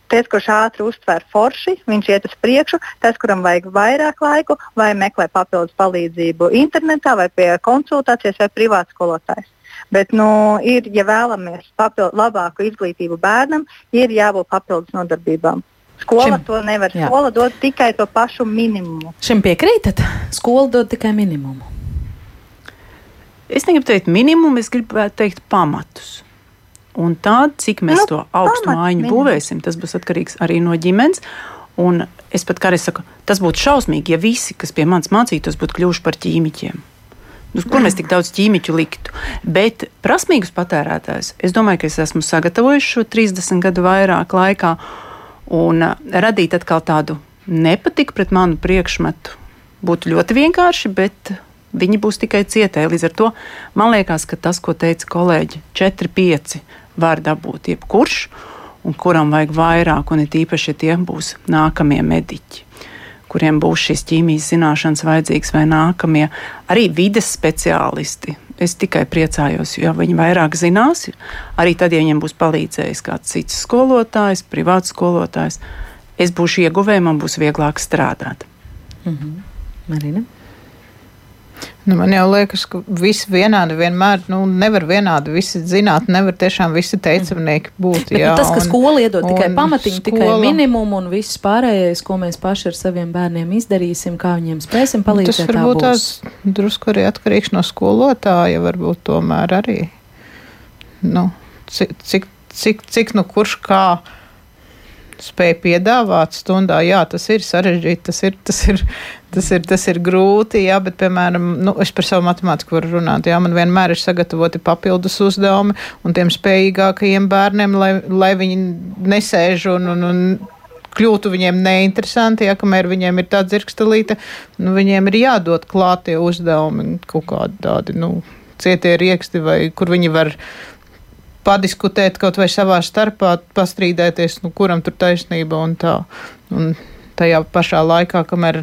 Tas, kurš ātri uztver forši, viņš iet uz priekšu. Tas, kuram vajag vairāk laiku, vai meklē papildus palīdzību internetā, vai pie konsultācijas, vai privāts skolotājs. Bet, nu, ir, ja vēlamies papildu, labāku izglītību bērnam, ir jābūt papildus nodarbībām. Skola Šim, to nevar. jā. Skola dod tikai to pašu minimumu. Šim piekrītat? Skola dod tikai minimumu. Es negribu teikt minimumu, es gribētu teikt pamatus. Un tā, cik mēs Nu, to augstu mājiņu minimums. būvēsim, tas būs atkarīgs arī no ģimenes. Un es pat kādreiz saku, tas būtu šausmīgi, ja visi, kas pie manis mācītos, būtu kļuvuši par ķīmiķiem. Uz kur mēs tik daudz ķīmiķu liktu? Bet prasmīgus patērētājus, es domāju, ka es esmu sagatavojis šo 30 gadu vairāk laikā un ā, radīt atkal tādu nepatiku pret manu priekšmetu. Būtu ļoti vienkārši, bet viņi būs tikai cietēji. Līdz ar to man liekas, ka tas, ko teica kolēģi, 4, 5 var dabūt jebkurš, un kuram vajag vairāk, un it īpaši, tie būs nākamie mediķi. kuriem būs šīs ķīmijas zināšanas vajadzīgas, vai nākamie arī vides speciālisti. Es tikai priecājos, jo viņi vairāk zinās. Arī tad, ja viņiem būs palīdzējis kāds cits skolotājs, privāts skolotājs, es būšu ieguvējis, man būs vieglāk strādāt. Mhm. Marina? Nu, man jau liekas, ka visi vienādi vienmēr, nu, nevar vienādi visi zināt, nevar tiešām visi teicamnieki būt. Bet, jā, nu, tas, ka un- skola iedod tikai pamatiņu, tikai skola- minimumu un viss pārējais, ko mēs paši ar saviem bērniem izdarīsim, kā viņiem spēsim Nu, Tas palīdzēt. tā varbūt būs. tās drusku arī atkarīgs no skolotāja, varbūt tomēr arī. Nu, cik, cik, cik, cik nu kurš kā spēja piedāvāt stundā, jā, tas ir sarežģīti, tas ir, tas ir, tas ir, tas ir grūti, jā, bet, piemēram, nu, es par savu matemātiku varu runāt, jā, man vienmēr ir sagatavoti papildus uzdevumi un tiem spējīgākajiem bērniem, lai, lai viņi nesēž un, un, un kļūtu viņiem neinteresanti, ja kamēr viņiem ir tāda dzirkstelīte, nu, viņiem ir jādod klātie uzdevumi, kaut kādi tādi, nu, cietie rieksti, vai kur viņi var padiskutēt kaut vai savā starpā, pastrīdēties, nu, kuram tur taisnība un tā. Un tajā pašā laikā, kamēr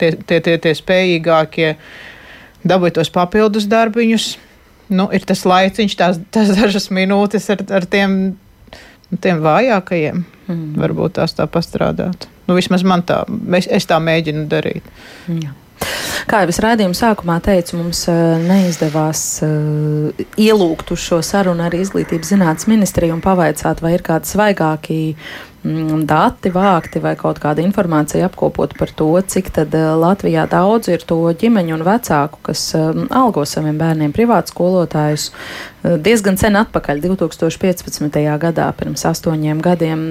tie, tie, tie, tie spējīgākie dabūja tos papildus darbiņus, nu, ir tas laiciņš, tās, tās dažas minūtes ar, ar tiem, nu, tiem vājākajiem. Mm. Varbūt tās tā pastrādāt. Nu, vismaz man tā, es, es tā mēģinu darīt. Jā. Kā jau es rādījuma sākumā teicu, mums uh, neizdevās uh, ielūgt uz šo sarunu arī Izglītības zinātnes ministriju un pavaicāt, vai ir kādi svaigāki mm, dati vākti vai kaut kāda informācija apkopot par to, cik tad uh, Latvijā daudz ir to ģimeņu un vecāku, kas um, algo saviem bērniem privātu skolotājus. Uh, diezgan sen atpakaļ, 2015. gadā, pirms astoņiem gadiem,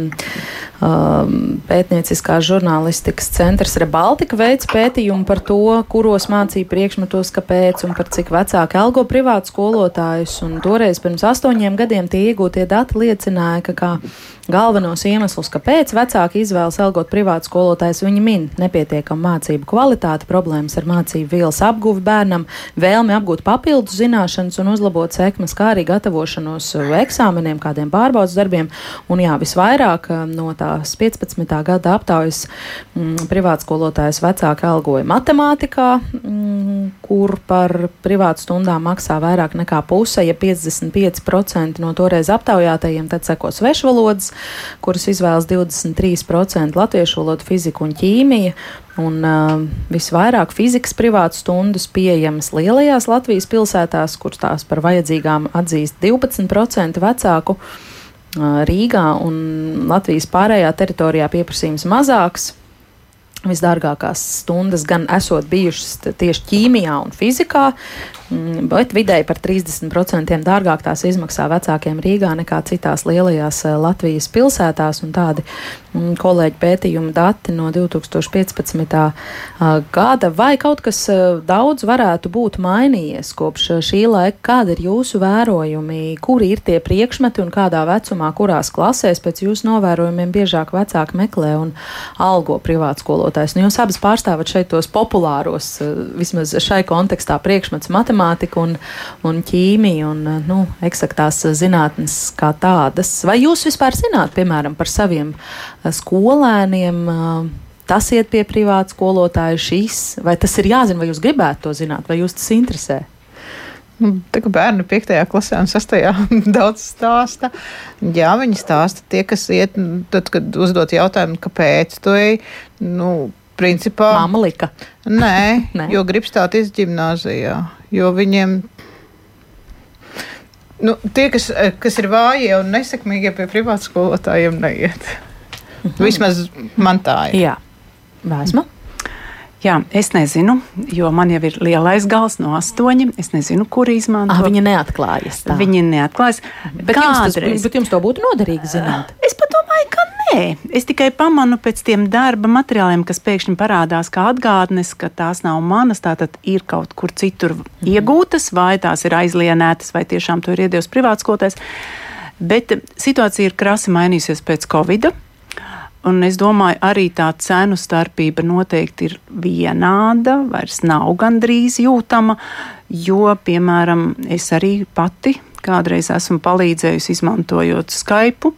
um, pētnieciskās žurnālistikas centrs Rebaltika veids pētījumu par to, kuros mācību priekšmetos, kāpēc un par cik vecāki algo privātu skolotājus. Un toreiz pirms astoņiem gadiem tie iegūtie dati liecināja, ka kā galvenos iemeslus, kāpēc vecāki izvēlas algot privātu skolotājus, viņi min nepietiekamu mācību kvalitāti, problēmas ar mācību vielas apguvi bērnam, vēlmi apgūt papildus zināšanas un uzlabot sekmes, kā arī gatavošanos eksāmeniem, kādiem pārbaudas darbiem. Un jā, visvairāk um, no tās 15. gada aptaujas mm, privātskolotājas vecāki algoja matemātikā, mm, kur par privātu stundām maksā vairāk nekā puse, ja 55% no toreiz aptaujātajiem, tad seko svešvalodas, kuras izvēlas 23% latviešu valodu, fiziku un ķīmiju. Un uh, visvairāk fizikas privātu stundas pieejamas lielajās Latvijas pilsētās, kur tās par vajadzīgām atzīst 12% vecāku. Uh, Rīgā un Latvijas pārējā teritorijā pieprasījums mazāks. Visdārgākās stundas gan esot bijušas tieši ķīmijā un fizikā, bet vidēji par 30% dārgāk tās izmaksā vecākiem Rīgā nekā citās lielajās eh, Latvijas pilsētās. Tādi mm, kolēģi pētījuma dati no 2015. ā, gada. Vai kaut kas eh, daudz varētu būt mainījies kopš eh, šī laika? Kādi ir jūsu vērojumi? Kuri ir tie priekšmeti un kādā vecumā, kurās klasēs pēc jūsu novērojumiem biežāk vecāki meklē un algo privātu skolotājs? Nu, jūs abas pārstāvat šeit tos populāros, eh, vismaz šai kontekstā, priekšmetus matemātika un, un ķīmija un nu, eksaktās zinātnes kā tādas. Vai jūs vispār zināt, piemēram, par saviem eh, skolēniem? eh, Tas iet pie privāta skolotāja, šis, vai tas ir jāzina, vai jūs gribētu to zināt, vai jūs tas interesē? Nu, tā kā bērni 5. klasē un 6. daudz stāsta. Jā, viņi stāsta tie, kas iet, nu, tad, kad uzdot jautājumu, kāpēc tu ej, nu, principā. Māma lika. Nē, Nē. jo grib stāties gimnāzijā, jo viņiem. Nu, tie, kas, kas ir vājie un nesekmīgie pie privātu skolotājiem, neiet. Vismaz man tā ir. Jā, vēsma. Jā, es nezinu, jo man jau ir lielais gals no astoņi. Es nezinu, kur izmantot. Ah, viņa neatklājas. Tā. Viņi neatklājas. Bet jums, tas, Kādreiz- bet jums to būtu noderīgi zināt. Es pat domāju, ka nē. Es tikai pamanu pēc tiem darba materiāliem, kas pēkšņi parādās kā atgādnes, ka tās nav manas, tātad ir kaut kur citur Mhm. iegūtas, vai tās ir aizlienētas, vai tiešām to ir iedevis privātskotājs. Bet eh, situācija ir krasi mainījusies pēc Covid. Un es domāju, arī tā cenu starpība noteikti ir vienāda, vairs nav gandrīz jūtama, jo, piemēram, es arī pati kādreiz esmu palīdzējusi izmantojot Skype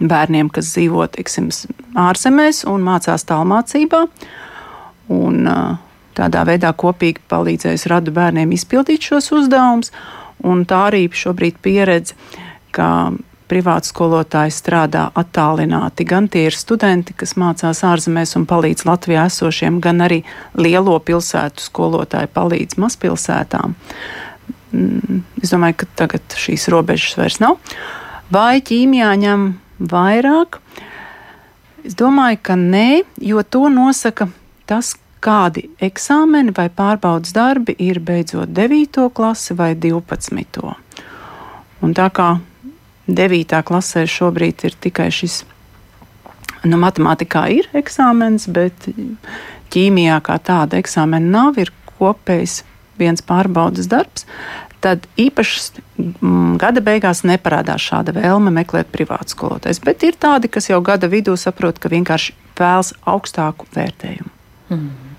bērniem, kas dzīvo teiksim, ārzemēs un mācās tālmācībā. un tādā veidā kopīgi palīdzējusi radu bērniem izpildīt šos uzdevumus. Tā arī šobrīd pieredze, ka privāti skolotāji strādā attālināti. Gan tie ir studenti, kas mācās ārzemēs un palīdz Latvijā esošiem, gan arī lielo pilsētu skolotāji palīdz mazpilsētām. Mm, es domāju, ka tagad šīs robežas vairs nav. Vai ķīmijā ņem vairāk? Es domāju, ka nē, jo to nosaka tas, kādi eksāmeni vai pārbaudas darbi ir beidzot 9. klasi vai 12. Un tā kā 9. klasē šobrīd ir tikai šis, nu, matemātikā ir eksāmens, bet ķīmijā kā tāda eksāmena nav, ir kopējs viens pārbaudas darbs, tad īpaši mm, gada beigās neparādās šāda vēlme meklēt privātu skolotājus. Bet ir tādi, kas jau gada vidū saprot, ka vienkārši vēlas augstāku vērtējumu. Mm.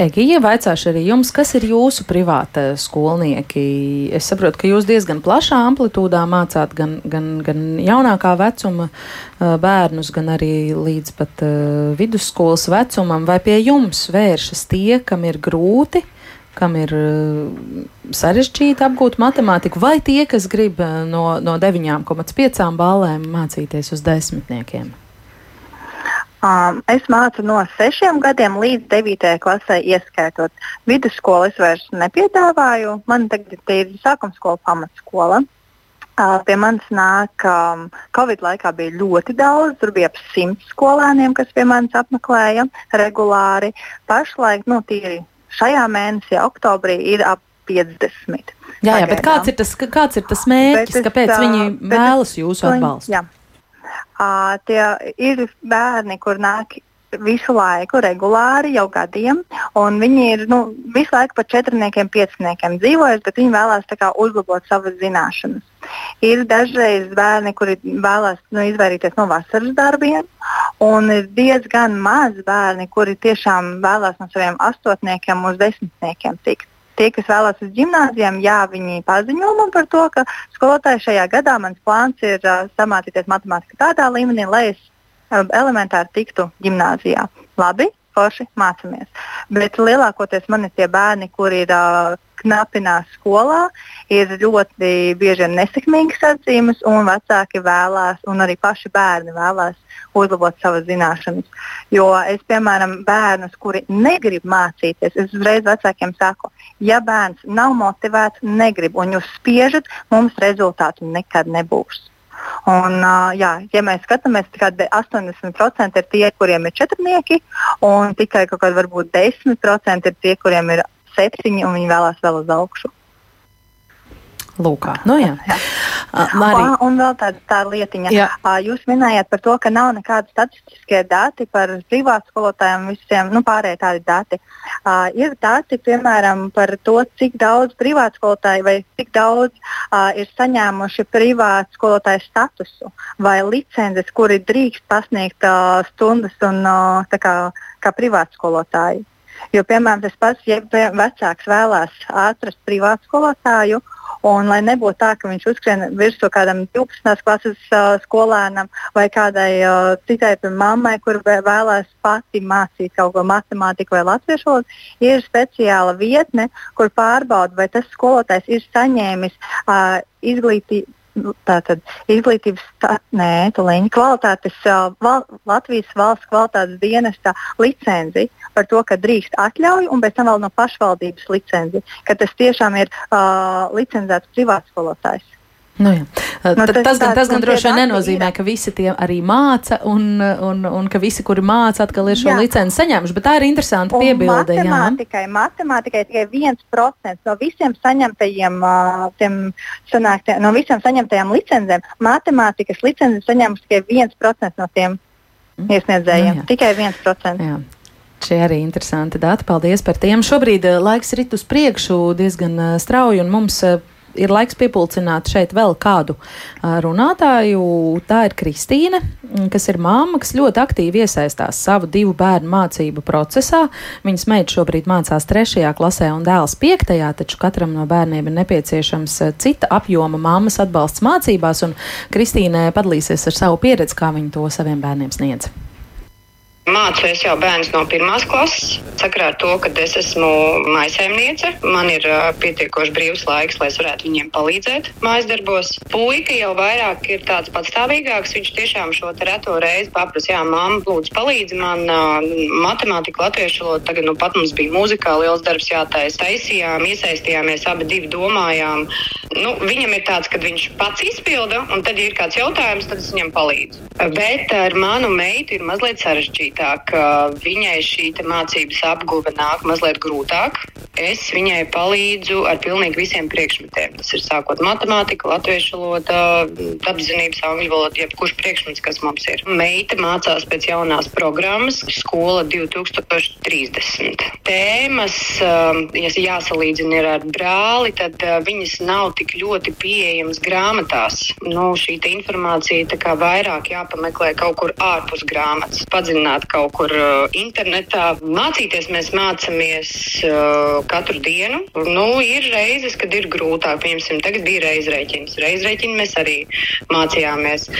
Egija, vaicāšu arī jums, kas ir jūsu privāta skolnieki? Es saprotu, ka jūs diezgan plašā amplitūdā mācāt gan, gan, gan jaunākā vecuma bērnus, gan arī līdz pat uh, vidusskolas vecumam. Vai pie jums vēršas tie, kam ir grūti, kam ir uh, sarežģīti apgūt matemātiku, vai tie, kas grib no, no 9,5 balēm mācīties uz desmitniekiem? Um, es mācu no sešiem gadiem līdz devītajai klasē, ieskaitot vidusskolu. Es vairs nepiedāvāju. Man tagad ir sākuma skola, pamatskola. Uh, pie manis nāk, um, Covid laikā bija ļoti daudz, tur bija ap simt skolēniem, kas pie manis apmeklēja regulāri. Pašlaik, nu, tīri šajā mēnesī, oktobrī, ir ap 50. Jā, jā bet kāds ir tas, kāds ir tas mērķis, bet kāpēc es, viņi vēlas jūsu atbalstu? Jā. Uh, tie ir bērni, kur nāk visu laiku, regulāri, jau gadiem, viņi ir nu, visu laiku par četrniekiem, pieciniekiem dzīvojuši, bet viņi vēlās kā, uzlabot savas zināšanas. Ir dažreiz bērni, kuri vēlās nu, izvairīties no vasaras darbiem, un ir diezgan maz bērni, kuri tiešām vēlās no saviem astotniekiem uz desmitniekiem tikt tie, kas vēlas uz gimnājiem, jā, viņi paziņo man par to, ka skolotāji šajā gadā mans plāns ir uh, samācīties matemātikā tādā līmenī, lai es uh, elementāri tiktu gimnājā. Labi, forši mācāmies. Bet lielākoties man ir tie bērni, kuri ir uh, knapinās skolā, ir ļoti bieži nesekmīgas atzīmes, un vecāki vēlās, un arī paši bērni vēlās uzlabot savas zināšanas. Jo es, piemēram, bērnus, kuri negrib mācīties, es uzreiz vecākiem saku, ja bērns nav motivēts, negrib, un jūs spiežat, mums rezultātu nekad nebūs. Un, uh, jā, ja mēs skatāmies, tad 80% ir tie, kuriem ir četrnieki, un tikai kaut kādi varbūt 10% ir tie, kuriem ir septiņi, un viņi vēlās vēl uz augšu. Lūk, nu jā. jā. Uh, un, un vēl tāda tā lietiņa. Jā. Uh, jūs minējāt par to, ka nav nekādi statistiskie dati par privātu skolotājiem, visiem nu, pārējie tādi dati. Uh, ir dati, piemēram, par to, cik daudz privātu skolotāju vai cik daudz uh, ir saņēmuši privātu skolotāju statusu vai licences, kuri drīkst pasniegt uh, stundas un uh, kā, kā privātu skolotāji. Jo, piemēram, tas pats, ja vecāks vēlās atrast privātu skolotāju, Un, lai nebūtu tā, ka viņš uzskrien virsū kādam 12. klases uh, skolēnam vai kādai uh, citai mammai, kur vēlēs pati mācīt kaut ko matemātiku vai latviešu valodu, ir speciāla vietne, kur pārbauda, vai tas skolotājs ir saņēmis uh, izglītību tātad izglītības, tā, nē, kvalitātes, val, Latvijas valsts kvalitātes dienesta licenci par to, ka drīkst atļauju, un pēc tam vēl no pašvaldības licenci, ka tas tiešām ir uh, licencēts privāts skolotājs. Nu, jā. nu, tas, tas, gan, tas gan droši vien nenozīmē, ka visi tie arī māca, un, un, un ka visi, kuri māca, atkal ir šo jā. licenci saņēmuši. Bet tā ir interesanta piebilde. Matemātikai, matemātikai tikai viens procents no visiem saņemtajiem, tiem, sanāk, no visiem saņemtajām licencēm. Matemātikas licences saņēmuši tikai viens procents no tiem mm. iesniedzējiem. Nu, jā. tikai viens procents. Jā. Šie arī interesanti dati. Paldies par tiem. Šobrīd laiks rit uz priekšu diezgan strauji, un mums ir laiks piepulcināt šeit vēl kādu runātāju. Tā ir Kristīne, kas ir māma, kas ļoti aktīvi iesaistās savu divu bērnu mācību procesā. Viņas meita šobrīd mācās trešajā klasē un dēls piektajā, taču katram no bērniem ir nepieciešams cita apjoma māmas atbalsts mācībās, un Kristīne padalīsies ar savu pieredzi, kā viņa to saviem bērniem sniedz. Mācu es jau bērnus no pirmās klases. Sakrā ar to, ka es esmu maisaimniece, man ir uh, pietiekoši brīvs laiks, lai es varētu viņiem palīdzēt mājas darbos. Puika jau vairāk ir tāds patstāvīgāks. Viņš tiešām šo reto reizi paprasa, jā, mamma, lūdzu, palīdzi man uh, matemātika, latviešu valoda. Tagad nu pat mums bija mūzikā liels darbs jātaisa. Taisījām, iesaistījāmies, abi divi domājām. Nu, viņam ir tāds, ka viņš pats izpilda, un tad, ja ir kāds jautājums, tad es viņam palīdzu. Bet ar manu meitu ir mazliet sarežģīti sarežģītāk. Viņai šī mācības apguve nāk mazliet grūtāk. Es viņai palīdzu ar pilnīgi visiem priekšmetiem. Tas ir sākot matemātika, latviešu valoda, apzinības, angļu valoda, jebkurš priekšmets, kas mums ir. Meita mācās pēc jaunās programmas Skola 2030. Tēmas, ja jāsalīdzina ar brāli, tad viņas nav tik ļoti pieejamas grāmatās. Nu, šī informācija vairāk jāpameklē kaut kur ārpus grāmatas, padziļināt kaut kur uh, internetā. Mācīties mēs mācāmies uh, katru dienu. Nu, ir reizes, kad ir grūtāk. Piemēram, tagad bija reizrēķins. Reizrēķini mēs arī mācījāmies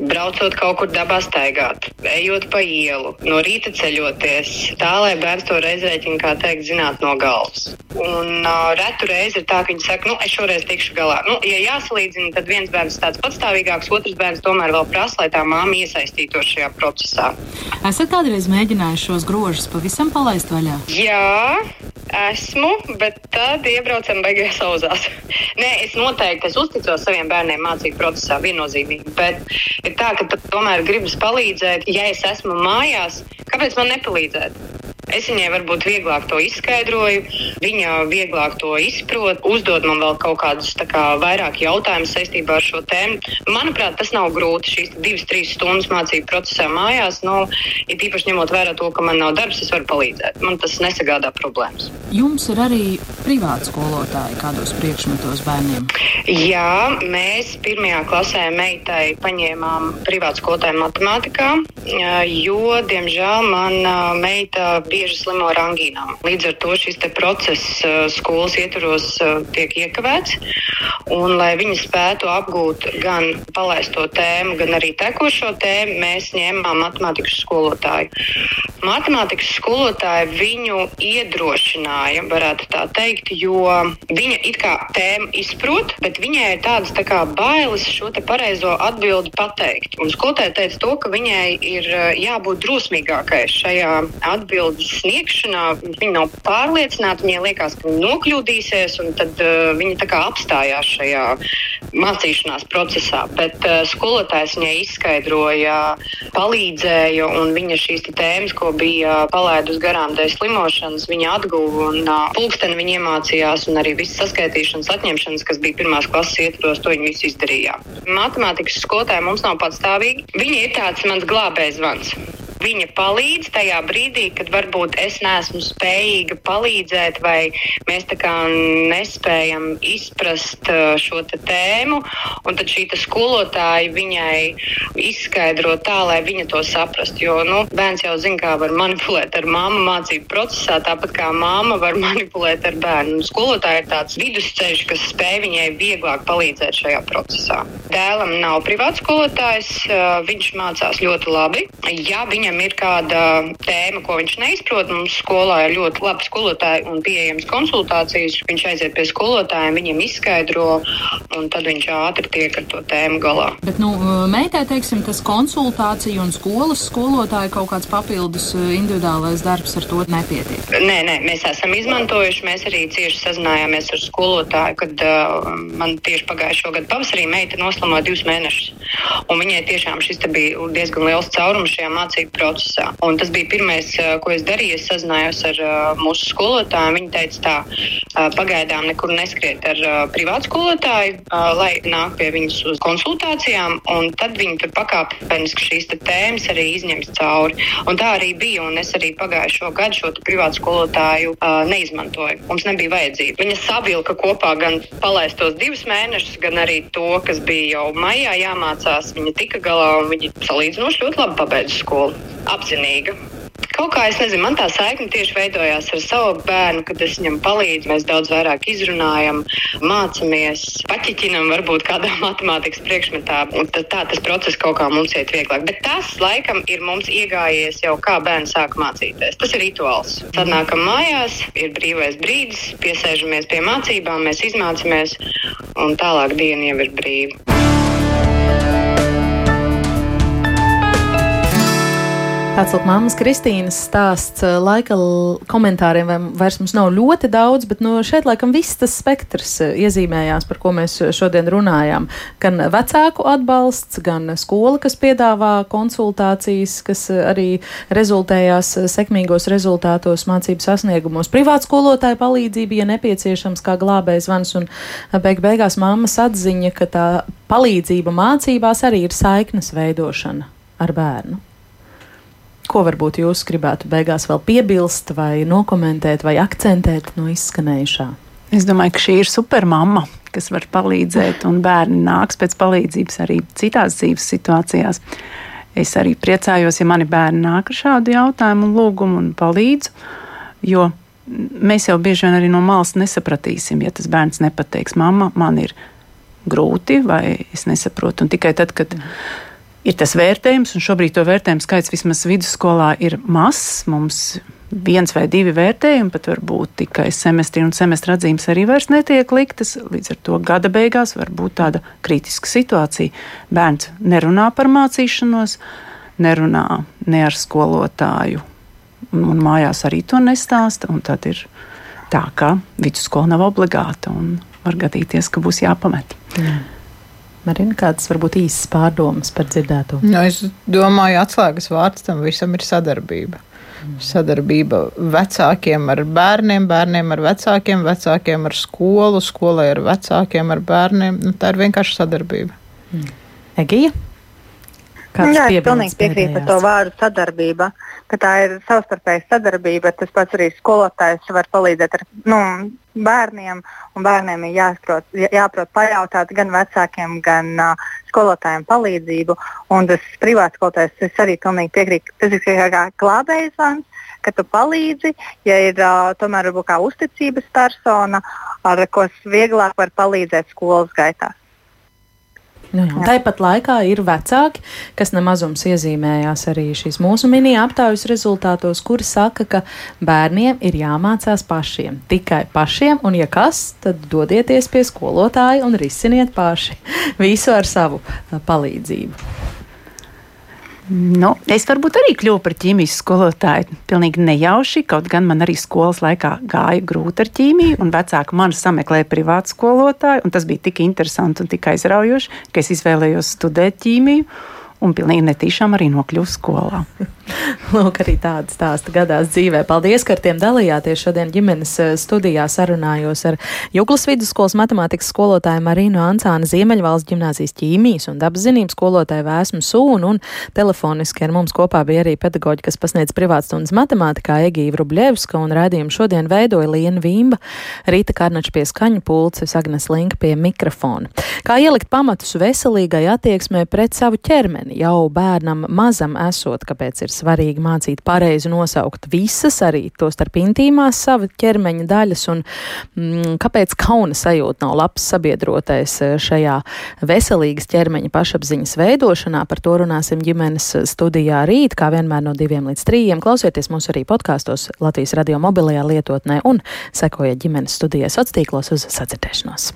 braucot kaut kur dabā staigāt, ejot pa ielu, no rīta ceļoties, tā lai bērns to reizēķinu, kā teikt, zināt no galvas. Un uh, retu reizi ir tā, ka viņi saka, nu, es šoreiz tikšu galā. Nu, ja jāsalīdzina, tad viens bērns ir tāds patstāvīgāks, otrs bērns tomēr vēl prasa, lai tā māma iesaistītos šajā procesā. Esat kādreiz mēģinājuši šos grožus pavisam palaist vaļā? Jā, esmu, bet tad iebraucam beigās auzās. Nē, es noteikti es uzticos saviem bērniem mācību procesā viennozīmīgi, bet ir tā, ka tomēr gribas palīdzēt, ja es esmu mājās, kāpēc man nepalīdzēt? Es viņai varbūt vieglāk to izskaidroju, viņa vieglāk to izprot, uzdod man vēl kaut kādus kā, vairāk jautājumus saistībā ar šo tēmu. Manuprāt, tas nav grūti. Šīs divas, trīs stundas mācību procesā mājās, nu, ir īpaši ņemot vērā to, ka man nav darbs, es varu palīdzēt. Man tas nesagādā problēmas. Jums ir arī privāti skolotāji kādos priekšmetos bērniem? Jā, mēs pirmajā klasē meitai paņēmām privātu skolotāju matemātikā, jo, diemžēl, mana meita bieži slimo ar angīnām. Līdz ar to šis process skolas ietvaros tiek iekavēts. Un, lai viņi spētu apgūt gan palaisto tēmu, gan arī tekošo tēmu, mēs ņēmām matemātikas skolotāju. Matemātikas skolotāja viņu iedrošināja, varētu tā teikt, jo viņa it kā tēmu izprot, bet viņai ir tādas tā kā bailes šo te pareizo atbildi pateikt. Un skolotāja teica to, ka viņai ir uh, jābūt drosmīgākai šajā atbildes sniegšanā viņi nav pārliecināti. Viņiem liekas, ka viņi nokļūdīsies, un tad uh, viņi tā kā apstājās šajā mācīšanās procesā. Bet uh, skolotājs viņai izskaidroja, palīdzēja, un viņa šīs tēmas, ko bija palaidus garām dēļ slimošanas, viņa atguva un uh, pulksteni viņa iemācījās, un arī visas saskaitīšanas atņemšanas, kas bija pirmās klases ietvaros, to viņi visu izdarīja. Matemātikas skolotāja mums nav patstāvīga. Viņa ir tāds mans glābējs zvans. Viņa palīdz tajā brīdī, kad varbūt es neesmu spējīga palīdzēt, vai mēs tā kā nespējam izprast uh, šo tēmu. Tad šī skolotāja viņai izskaidro tā, lai viņa to saprastu. Jo nu, bērns jau zina, kā var manipulēt ar māmu mācību procesā, tāpat kā māma var manipulēt ar bērnu. Skolotāja ir tāds vidusceļš, kas spēj viņai vieglāk palīdzēt šajā procesā. Dēlam nav privāts skolotājs, uh, viņš mācās ļoti labi. Ja viņa viņam ir kāda tēma, ko viņš neizprot, mums skolā ir ļoti labi skolotāji un pieejamas konsultācijas. Viņš aiziet pie skolotājiem, viņiem izskaidro, un tad viņš ātri tiek ar to tēmu galā. Bet, nu, meitai, teiksim, tas konsultācija un skolas skolotāja kaut kāds papildus uh, individuālais darbs ar to nepietiek. Nē, nē, mēs esam izmantojuši, mēs arī cieši sazinājāmies ar skolotāju, kad uh, man tieši pagājušo gadu pavasarī meita noslimoja divus mēnešus. Un viņai tiešām šis bija diezgan liels caurums šajā mācību procesā. Un tas bija pirmais, ko es darīju. Es sazinājos ar mūsu skolotājiem. Viņi teica, tā pagaidām nekur neskriet ar privātu skolotāju, lai nāk pie viņas uz konsultācijām, un tad viņi tur pakāpeniski šīs tēmas arī izņems cauri. Un tā arī bija, un es arī pagājušo gadu šo privātu skolotāju neizmantoju. Mums nebija vajadzība. Viņa savilka kopā gan palaistos divus mēnešus, gan arī to, kas bija jau maijā jāmācās. Viņa tika galā un viņa salīdzinoši ļoti labi pabeidza skolu apzinīga. kaut kā, es nezinu, man tā saikne tieši veidojās ar savu bērnu, kad es viņam palīdzu. Mēs daudz vairāk izrunājam, mācāmies, paķiķinam, varbūt kādā matemātikas priekšmetā. Tad tā tas process kaut kā mums iet vieglāk. Bet tas, laikam, ir mums iegājies jau kā bērns sāk mācīties. Tas ir rituāls. Tad nākam mājās, ir brīvais brīdis, piesēžamies pie mācībām, mēs izmācāmies, un tālāk diena jau ir brīva. Tāds lūk, mammas Kristīnas stāsts laika komentāriem vairs mums nav ļoti daudz, bet no šeit laikam viss tas spektrs iezīmējās, par ko mēs šodien runājām. Gan vecāku atbalsts, gan skola, kas piedāvā konsultācijas, kas arī rezultējās sekmīgos rezultātos mācību sasniegumos. Privāta skolotāja palīdzība, ja nepieciešams, kā glābējs vans un beig beigās mammas atziņa, ka tā palīdzība mācībās arī ir saiknes veidošana ar bērnu. Ko varbūt jūs gribētu beigās vēl piebilst, vai nokomentēt, vai akcentēt no izskanējušā? Es domāju, ka šī ir supermama, kas var palīdzēt, un bērni nāks pēc palīdzības arī citās dzīves situācijās. Es arī priecājos, ja mani bērni nāk ar šādu jautājumu, un lūgumu un palīdzu, jo mēs jau bieži vien arī no malas nesapratīsim, ja tas bērns nepateiks, mamma, man ir grūti vai es nesaprotu. Un tikai tad, kad mm ir tas vērtējums, un šobrīd to vērtējumu skaits vismaz vidusskolā ir mazs. Mums viens vai divi vērtējumi, pat varbūt tikai semestri un semestra atzīmes arī vairs netiek liktas. Līdz ar to gada beigās var būt tāda kritiska situācija. Bērns nerunā par mācīšanos, nerunā ne ar skolotāju, un, mājās arī to nestāsta. Tad ir tā, ka vidusskola nav obligāta un var gadīties, ka būs jāpamet. Mm. Marina, kādas varbūt īsas pārdomas par dzirdēto? No, nu, es domāju, atslēgas vārds tam visam ir sadarbība. Sadarbība vecākiem ar bērniem, bērniem ar vecākiem, vecākiem ar skolu, skolai ar vecākiem, ar bērniem. Nu, tā ir vienkārši sadarbība. Mm. Egija? Jā, es pilnīgi piekrītu par to vārdu sadarbība, ka tā ir savstarpēja sadarbība. Tas pats arī skolotājs var palīdzēt ar nu, bērniem, un bērniem ir jāsaprot, jāprot pajautāt gan vecākiem, gan uh, skolotājiem palīdzību. Un tas privāts skolotājs, es arī pilnīgi piekrītu, tas ir kā glābējs vans, ka tu palīdzi, ja ir uh, tomēr kā uzticības persona, ar ko vieglāk var palīdzēt skolas gaitā. Nu, jā. Tāpat laikā ir vecāki, kas nemazums iezīmējās arī šīs mūsu mini aptaujas rezultātos, kuri saka, ka bērniem ir jāmācās pašiem, tikai pašiem, un ja kas, tad dodieties pie skolotāja un risiniet paši visu ar savu palīdzību. Nu, es varbūt arī kļuvu par ķīmijas skolotāju. Pilnīgi nejauši, kaut gan man arī skolas laikā gāja grūti ar ķīmiju, un vecāki mani sameklēja privātu skolotāju. Tas bija tik interesanti un tik aizraujoši, ka es izvēlējos studēt ķīmiju un pilnīgi netīšām arī nokļuvu skolā. Lūk, arī tāda stāsta gadās dzīvē. Paldies, ka ar tiem dalījāties. Šodien ģimenes eh, studijā sarunājos ar Juglas vidusskolas matemātikas skolotāju Marīnu Ancānu, Ziemeļvalsts ģimnāzijas ķīmijas un dabaszinības skolotāju Vēsmu Sūnu un telefoniski ar mums kopā bija arī pedagoģi, kas pasniedz privātstundas matemātikā Egīva Rubļevska un rādījumu šodien veidoja Liena Vīmba, Rīta Karnača pie skaņu pulces, Agnes Linka pie mikrofona. Kā ielikt pamatus veselīgai attieksmē pret savu ķermeni jau bērnam mazam esot, kāpēc ir svarīgi mācīt pareizi nosaukt visas, arī to starp intīmās sava ķermeņa daļas, un mm, kāpēc kauna sajūta nav labs sabiedrotais eh, šajā veselīgas ķermeņa pašapziņas veidošanā. Par to runāsim ģimenes studijā rīt, kā vienmēr no diviem līdz trījiem. Klausieties mūs arī podkāstos Latvijas radio mobilajā lietotnē un sekojiet ģimenes studijai sociālos tīklos uz sadzirdēšanos.